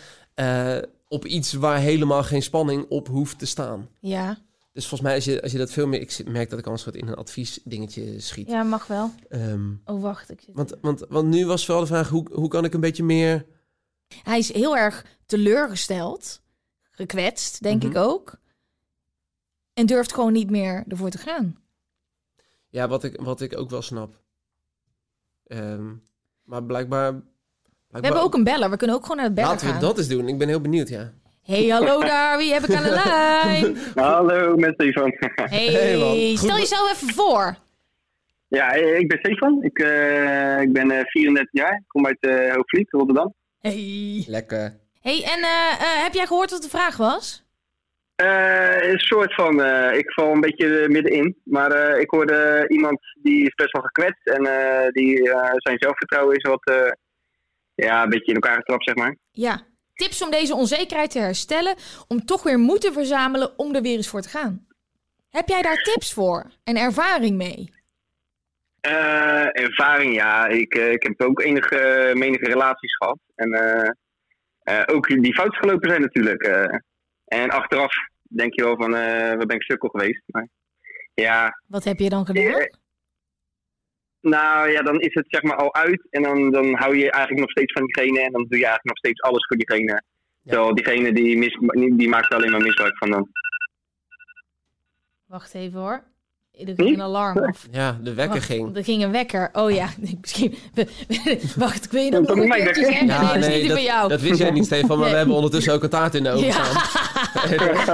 op iets waar helemaal geen spanning op hoeft te staan. Ja. Dus volgens mij, als je, als je dat veel meer, ik merk dat ik een soort in een adviesdingetje schiet. Ja, mag wel. Ehm, Oh, wacht. Ik zit... want, want, want nu was wel de vraag, hoe, hoe kan ik een beetje meer... Hij is heel erg teleurgesteld, gekwetst, denk Mhm. ik ook. En durft gewoon niet meer ervoor te gaan. Ja, wat ik, wat ik ook wel snap. Ehm, maar blijkbaar... We hebben ook een beller, we kunnen ook gewoon naar het bellen Laten we gaan. dat eens doen. Ik ben heel benieuwd, ja. Hey, hallo daar, wie heb ik aan de lijn? Hallo, met Stefan. Hey, stel jezelf even voor. ja, ik ben Stefan. Ik, eh, ik ben eh, 34 jaar. Ik kom uit eh Hoogvliet, Rotterdam. Hey. Lekker. Hey, en eh, eh, heb jij gehoord wat de vraag was? Eh, een soort van, eh, ik val een beetje eh, middenin. Maar eh, ik hoorde iemand die is best wel gekwetst. En eh, die eh, zijn zelfvertrouwen is wat, eh, ja, een beetje in elkaar getrapt, zeg maar. Ja. Tips om deze onzekerheid te herstellen, om toch weer moed te verzamelen om er weer eens voor te gaan. Heb jij daar tips voor en ervaring mee? Eh, ervaring, ja. Ik, eh, ik heb ook enige, menige relaties gehad. En eh, ook die fout gelopen zijn natuurlijk. en achteraf denk je wel van, waar ben ik sukkel geweest. Maar ja, Wat heb je dan gedaan? Nou ja, dan is het zeg maar al uit. En dan, dan hou je eigenlijk nog steeds van diegene. En dan doe je eigenlijk nog steeds alles voor diegene. Terwijl diegene die, mis, die maakt er alleen maar misbruik van dan. Wacht even hoor. Er ging een alarm af. Ja, de wekker Wacht, ging. Er ging een wekker. Oh ja, misschien. Wacht, ik wil je dat Dat nog een keertje nee, dat is niet dat, jou. dat wist jij niet, Stefan. Maar Nee. we hebben ondertussen ook een taart in de oven Ja. staan.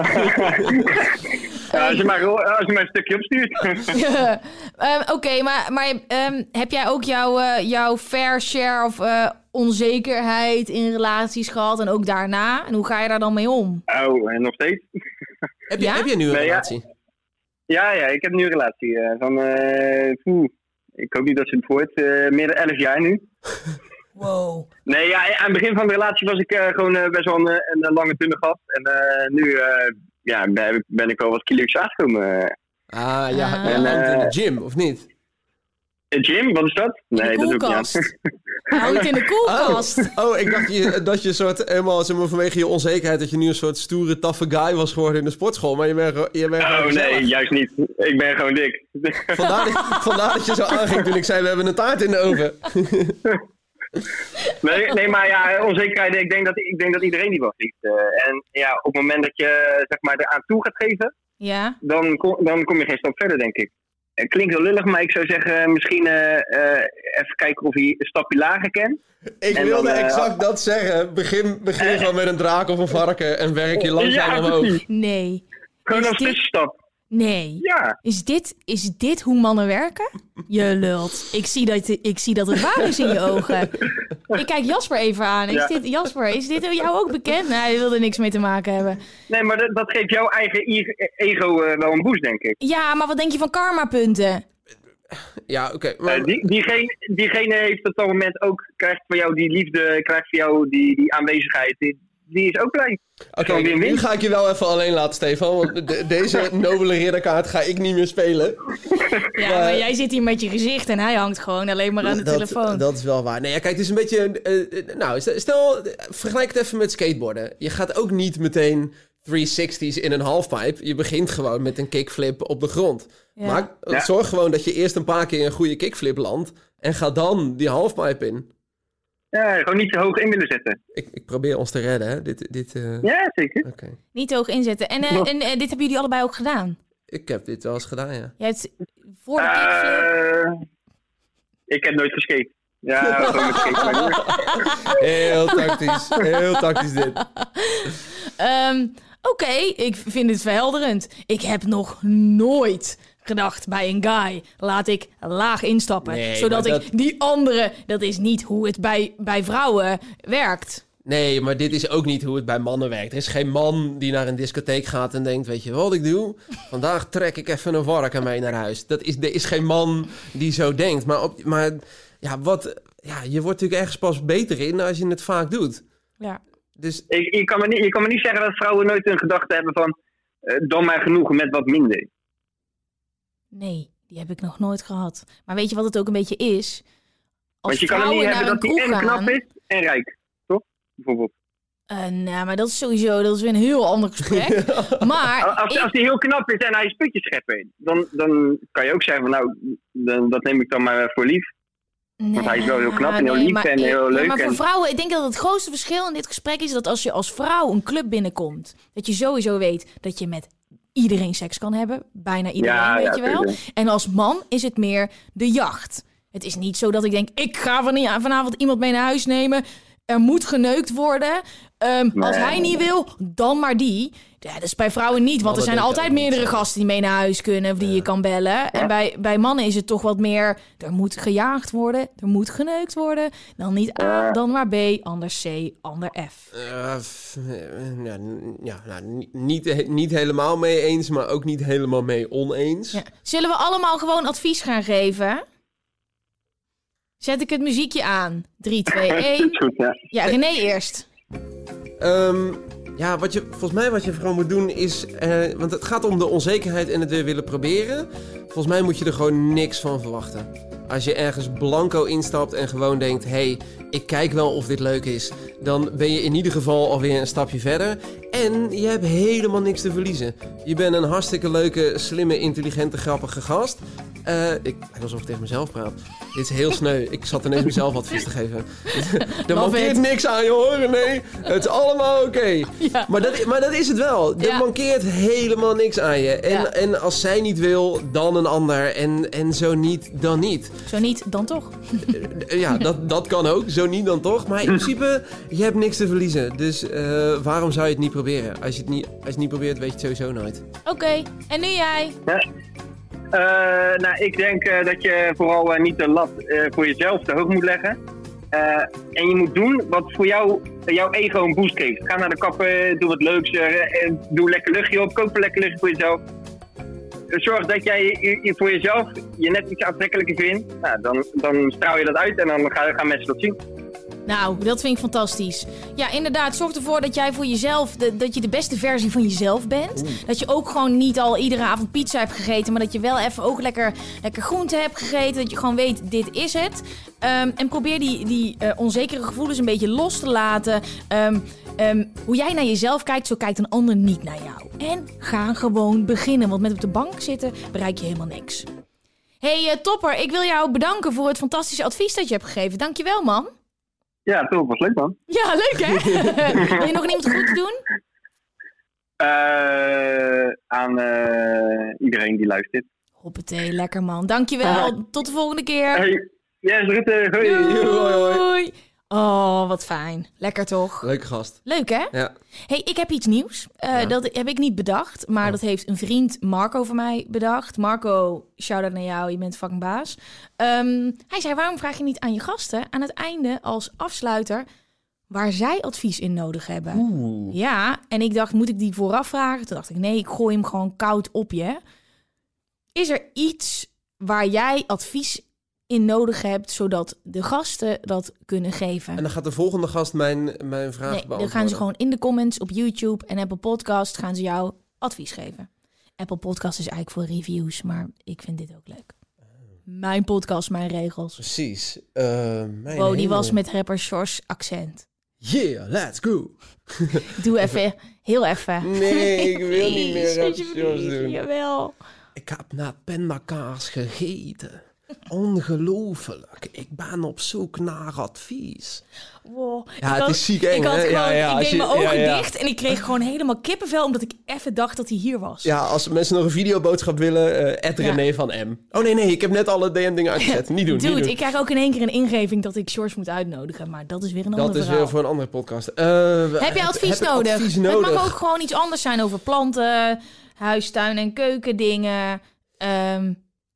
Ja, als, je maar, als je maar een stukje opstuurt. Ehm, Oké, maar, maar ehm, heb jij ook jouw, eh, jouw fair share of eh, onzekerheid in relaties gehad en ook daarna? En hoe ga je daar dan mee om? oh, en nog steeds. heb, je, Ja? heb je nu een Nee, relatie? Ja, ja, ik heb nu een relatie eh, van, eh, poeh, ik hoop niet dat ze het voort, eh meer dan 11 jaar nu. Wow. Nee, ja, aan het begin van de relatie was ik eh, gewoon eh, best wel een, een lange dunne gast. En eh, nu eh, ja, ben, ben ik wel wat kilo's aangekomen. Ah, ja. Ah. En, En, in de gym, of niet? Een gym, wat is dat? Nee, dat doe ik niet aan. koelkast. Hou het in de koelkast. Oh, oh, ik dacht je, dat je soort helemaal zeg maar, vanwege je onzekerheid dat je nu een soort stoere, taffe guy was geworden in de sportschool. Maar je bent, gewoon- je bent Oh nee, juist niet. Ik ben gewoon dik. Vandaar, dat- vandaar dat je zo aanging toen ik zei we hebben een taart in de oven. Nee, nee, maar ja, onzekerheid, ik denk dat, ik denk dat iedereen die wel heeft. Eh, en ja, op het moment dat je zeg maar, eraan toe gaat geven, Ja. dan, kom- dan kom je geen stap verder, denk ik. Het klinkt wel lullig, maar ik zou zeggen, misschien eh, eh, even kijken of hij een stapje lager kent. Ik En wilde dan, exact dat zeggen. Begin, begin gewoon met een draak of een varken en werk je langzaam ja, omhoog. Nee. Gewoon Is als tussenstap. Nee. Ja. Is dit, is dit hoe mannen werken? Je lult. Ik zie, dat, ik zie dat het waar is in je ogen. Ik kijk Jasper even aan. Is Ja. dit, Jasper, is dit jou ook bekend? Nee, hij wilde niks mee te maken hebben. Nee, maar dat, dat geeft jouw eigen ego eh, wel een boost, denk ik. Ja, maar wat denk je van karma-punten? Ja, oké. maar- Eh, die, diegene, diegene heeft op dat moment ook, krijgt van jou die liefde, krijgt van jou die, die aanwezigheid. Die, die is ook blij. Oké, nu ga ik je wel even alleen laten, Stefan. Want de- deze nobele ridderkaart ga ik niet meer spelen. Ja, Maar- maar jij zit hier met je gezicht en hij hangt gewoon alleen maar aan de dat, telefoon. Dat is wel waar. Nee, ja, kijk, het is een beetje... eh, eh, nou, stel- vergelijk het even met skateboarden. Je gaat ook niet meteen 360's in een halfpipe. Je begint gewoon met een kickflip op de grond. Ja. Maar Ja. zorg gewoon dat je eerst een paar keer een goede kickflip landt. En ga dan die halfpipe in. Ja, gewoon niet te hoog in willen zetten. Ik, ik probeer ons te redden, hè. Dit, dit, eh, Ja, zeker. Oké. Niet te hoog inzetten. En, eh, en eh, dit hebben jullie allebei ook gedaan. Ik heb dit wel eens gedaan, ja. Jij hebt voor de ik heb nooit geskate. Ja, gewoon met skate. maar- Heel tactisch. Heel tactisch dit. Ehm, Oké, ik vind het verhelderend. Ik heb nog nooit gedacht bij een guy, laat ik laag instappen. Nee, zodat ik die andere, dat is niet hoe het bij, bij vrouwen werkt. Nee, maar dit is ook niet hoe het bij mannen werkt. Er is geen man die naar een discotheek gaat en denkt: Weet je wat ik doe? Vandaag trek ik even een varken mee naar huis. Dat is, er is geen man die zo denkt. Maar, op, maar ja, wat, ja, je wordt natuurlijk ergens pas beter in als je het vaak doet. Ja. Dus Ik, je, kan me niet, je kan me niet zeggen dat vrouwen nooit een gedachte hebben van... eh, dan maar genoeg met wat minder. Nee, die heb ik nog nooit gehad. Maar weet je wat het ook een beetje is? Als Want je kan er niet naar hebben een dat hij en knap is en rijk. Toch? Bijvoorbeeld. Eh, nou, maar dat is sowieso dat is weer een heel ander gesprek. maar Als, ik- als hij heel knap is en hij is putjeschepper, dan, dan kan je ook zeggen van nou, dan, dat neem ik dan maar voor lief. Want hij is wel heel knap en heel lief maar en ik- heel leuk maar voor en- vrouwen, ik denk dat het grootste verschil in dit gesprek is dat als je als vrouw een club binnenkomt, dat je sowieso weet dat je met iedereen seks kan hebben. Bijna iedereen, Ja, weet ja, je wel. En als man is het meer de jacht. Het is niet zo dat ik denk, ik ga van- vanavond iemand mee naar huis nemen. Er moet geneukt worden. Ehm, Als hij niet wil, dan maar die. Ja, dat is bij vrouwen niet, want er zijn altijd meerdere gasten die mee naar huis kunnen of die je kan bellen. En bij, bij mannen is het toch wat meer, er moet gejaagd worden, er moet geneukt worden. Dan niet A, dan maar B, anders C, ander F. f- eh, ja, ja nou, ni- niet, niet helemaal mee eens, maar ook niet helemaal mee oneens. Ja. Zullen we allemaal gewoon advies gaan geven? Zet ik het muziekje aan. 3, 2, 1. Is goed, ja. Ja, René eerst. Ehm, ja, wat je, volgens mij wat je vooral moet doen is... eh, want het gaat om de onzekerheid en het weer willen proberen. Volgens mij moet je er gewoon niks van verwachten. Als je ergens blanco instapt en gewoon denkt... hey, ik kijk wel of dit leuk is... dan ben je in ieder geval alweer een stapje verder. En je hebt helemaal niks te verliezen. Je bent een hartstikke leuke, slimme, intelligente, grappige gast. Eh, ik alsof ik tegen mezelf praat. Dit is heel sneu. Ik zat ineens mezelf advies te geven. er mankeert it. niks aan je hoor, nee. Het is allemaal oké. Ja. Maar, dat, maar dat is het wel. Er Ja. mankeert helemaal niks aan je. En, Ja. en als zij niet wil, dan een ander. En, en zo niet, dan niet. Zo niet, dan toch. Eh, Ja, dat, dat kan ook. Zo niet, dan toch. Maar in principe, je hebt niks te verliezen. Dus eh, waarom zou je het niet proberen? Als je het niet, als je het niet probeert, weet je het sowieso nooit. Oké, en nu jij. Eh, nou, ik denk eh, dat je vooral eh, niet de lat voor jezelf te hoog moet leggen. En je moet doen wat voor jou, jouw ego een boost geeft. Ga naar de kapper, doe wat leuks, doe lekker luchtje op, koop een lekker luchtje voor jezelf. Zorg dat jij je voor jezelf je net iets aantrekkelijker vindt. Nou, dan, dan straal je dat uit en dan gaan, gaan mensen dat zien. Nou, dat vind ik fantastisch. Ja, inderdaad, zorg ervoor dat jij voor jezelf, de, dat je de beste versie van jezelf bent. Dat je ook gewoon niet al iedere avond pizza hebt gegeten, maar dat je wel even ook lekker, lekker groente hebt gegeten. Dat je gewoon weet, dit is het. Ehm, en probeer die, die eh, onzekere gevoelens een beetje los te laten. Ehm, ehm, hoe jij naar jezelf kijkt, zo kijkt een ander niet naar jou. En ga gewoon beginnen, want met op de bank zitten bereik je helemaal niks. Hey eh, Topper, ik wil jou bedanken voor het fantastische advies dat je hebt gegeven. Dankjewel man. Ja, toch, was leuk man. Ja, leuk hè? wil je nog iemand goed doen? Eh, aan eh, iedereen die luistert. Hoppatee, lekker man. Dankjewel. Tot de volgende keer. Hey, yes, Rutte. Hoi. Doei. Oh, wat fijn. Lekker toch? Leuke gast. Leuk hè? Ja. hey, ik heb iets nieuws. Eh, Ja. Dat heb ik niet bedacht, maar Oh. dat heeft een vriend Marco voor mij bedacht. Marco, shout-out naar jou, je bent fucking baas. Ehm, hij zei, waarom vraag je niet aan je gasten aan het einde als afsluiter waar zij advies in nodig hebben? Oeh. Ja, en ik dacht, moet ik die vooraf vragen? Toen dacht ik, nee, ik gooi hem gewoon koud op je. Is er iets waar jij advies in nodig hebt, zodat de gasten dat kunnen geven? En dan gaat de volgende gast mijn, mijn vraag Nee, dan beantwoorden. gaan ze gewoon in de comments op YouTube en Apple Podcast gaan ze jou advies geven. Apple Podcast is eigenlijk voor reviews, maar ik vind dit ook leuk. Mijn podcast, mijn regels. Precies. Mijn Wow, die hemel. was met rapper Sjors accent. Yeah, let's go. Doe even, heel even. Nee, ik wil niet meer Sjors doen. Jawel. Ik heb net pindakaas gegeten. Ongelooflijk. Ik ben op zoek naar advies. Wow. Ja, Ik het had- is ziek eng, Ik, had hè? gewoon, Ja, ja, ik deed je- mijn ogen ja, ja. dicht en ik kreeg gewoon helemaal kippenvel omdat ik even dacht dat hij hier was. Ja, als mensen nog een videoboodschap willen, eh Ja. René van M. Oh nee, nee, ik heb net alle DM-dingen uitgezet. Niet doen, niet Dude, doen. ik krijg ook in één keer een ingeving dat ik George moet uitnodigen, maar dat is weer een Dat ander is verhaal. weer voor een andere podcast. Eh, Heb je advies heb nodig? advies Het mag ook gewoon iets anders zijn over planten, huistuin en keukendingen. Ehm,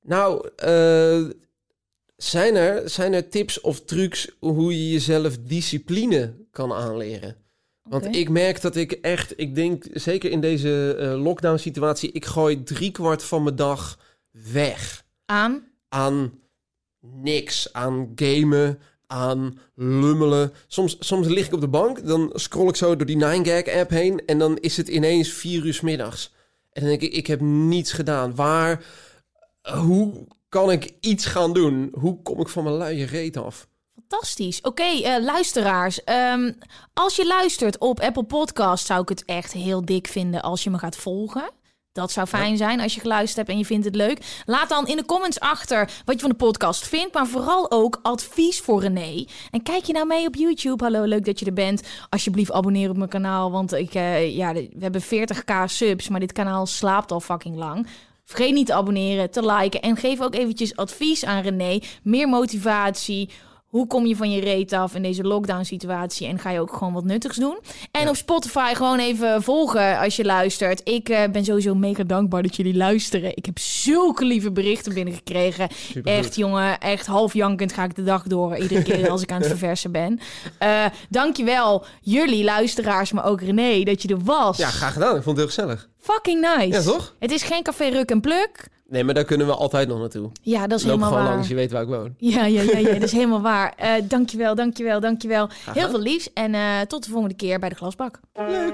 Nou, eh, zijn, er, zijn er tips of trucs hoe je jezelf discipline kan aanleren? Want ik merk dat ik echt, ik denk zeker in deze eh, lockdown situatie, ik gooi driekwart van mijn dag weg aan. aan niks, aan gamen, aan lummelen. Soms, soms lig ik op de bank, dan scroll ik zo door die 9gag app heen en dan is het ineens vier uur middags. En dan denk ik, ik heb niets gedaan. Waar, hoe kan ik iets gaan doen? Hoe kom ik van mijn luie reet af? Fantastisch. Oké, eh, luisteraars. ehm, als je luistert op Apple Podcast, zou ik het echt heel dik vinden als je me gaat volgen. Dat zou fijn zijn als je geluisterd hebt en je vindt het leuk. Laat dan in de comments achter wat je van de podcast vindt. Maar vooral ook advies voor René. En kijk je nou mee op YouTube? Hallo, leuk dat je er bent. Alsjeblieft abonneer op mijn kanaal. Want ik, eh, ja, we hebben 40k subs, maar dit kanaal slaapt al fucking lang. Vergeet niet te abonneren, te liken. En geef ook eventjes advies aan René. Meer motivatie. Hoe kom je van je reet af in deze lockdown situatie? En ga je ook gewoon wat nuttigs doen? En op Spotify gewoon even volgen als je luistert. Ik eh, ben sowieso mega dankbaar dat jullie luisteren. Ik heb zulke lieve berichten binnengekregen. Echt jongen, echt half jankend ga ik de dag door. Iedere keer als ik aan het verversen ben. Eh dankjewel jullie luisteraars, maar ook René dat je er was. Ja, graag gedaan. Ik vond het heel gezellig. Fucking nice. Ja, toch? Het is geen café Ruk en Pluk. Nee, maar daar kunnen we altijd nog naartoe. Ja, dat is Loop helemaal gewoon waar. langs, je weet waar ik woon. Ja, ja, ja, ja, dat is helemaal waar. Eh dankjewel, dankjewel, dankjewel. Heel veel liefs en eh, tot de volgende keer bij de glasbak. Leuk.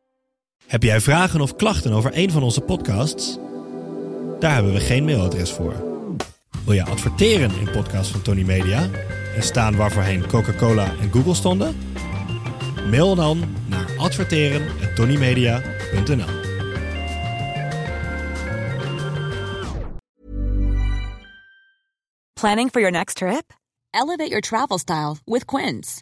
Heb jij vragen of klachten over een van onze podcasts? Daar hebben we geen mailadres voor. Wil je adverteren in podcasts van Tony Media en staan waarvoorheen Coca-Cola en Google stonden? Mail dan naar adverteren@tonymedia.nl. Planning for your next trip? Elevate your travel style with Quince.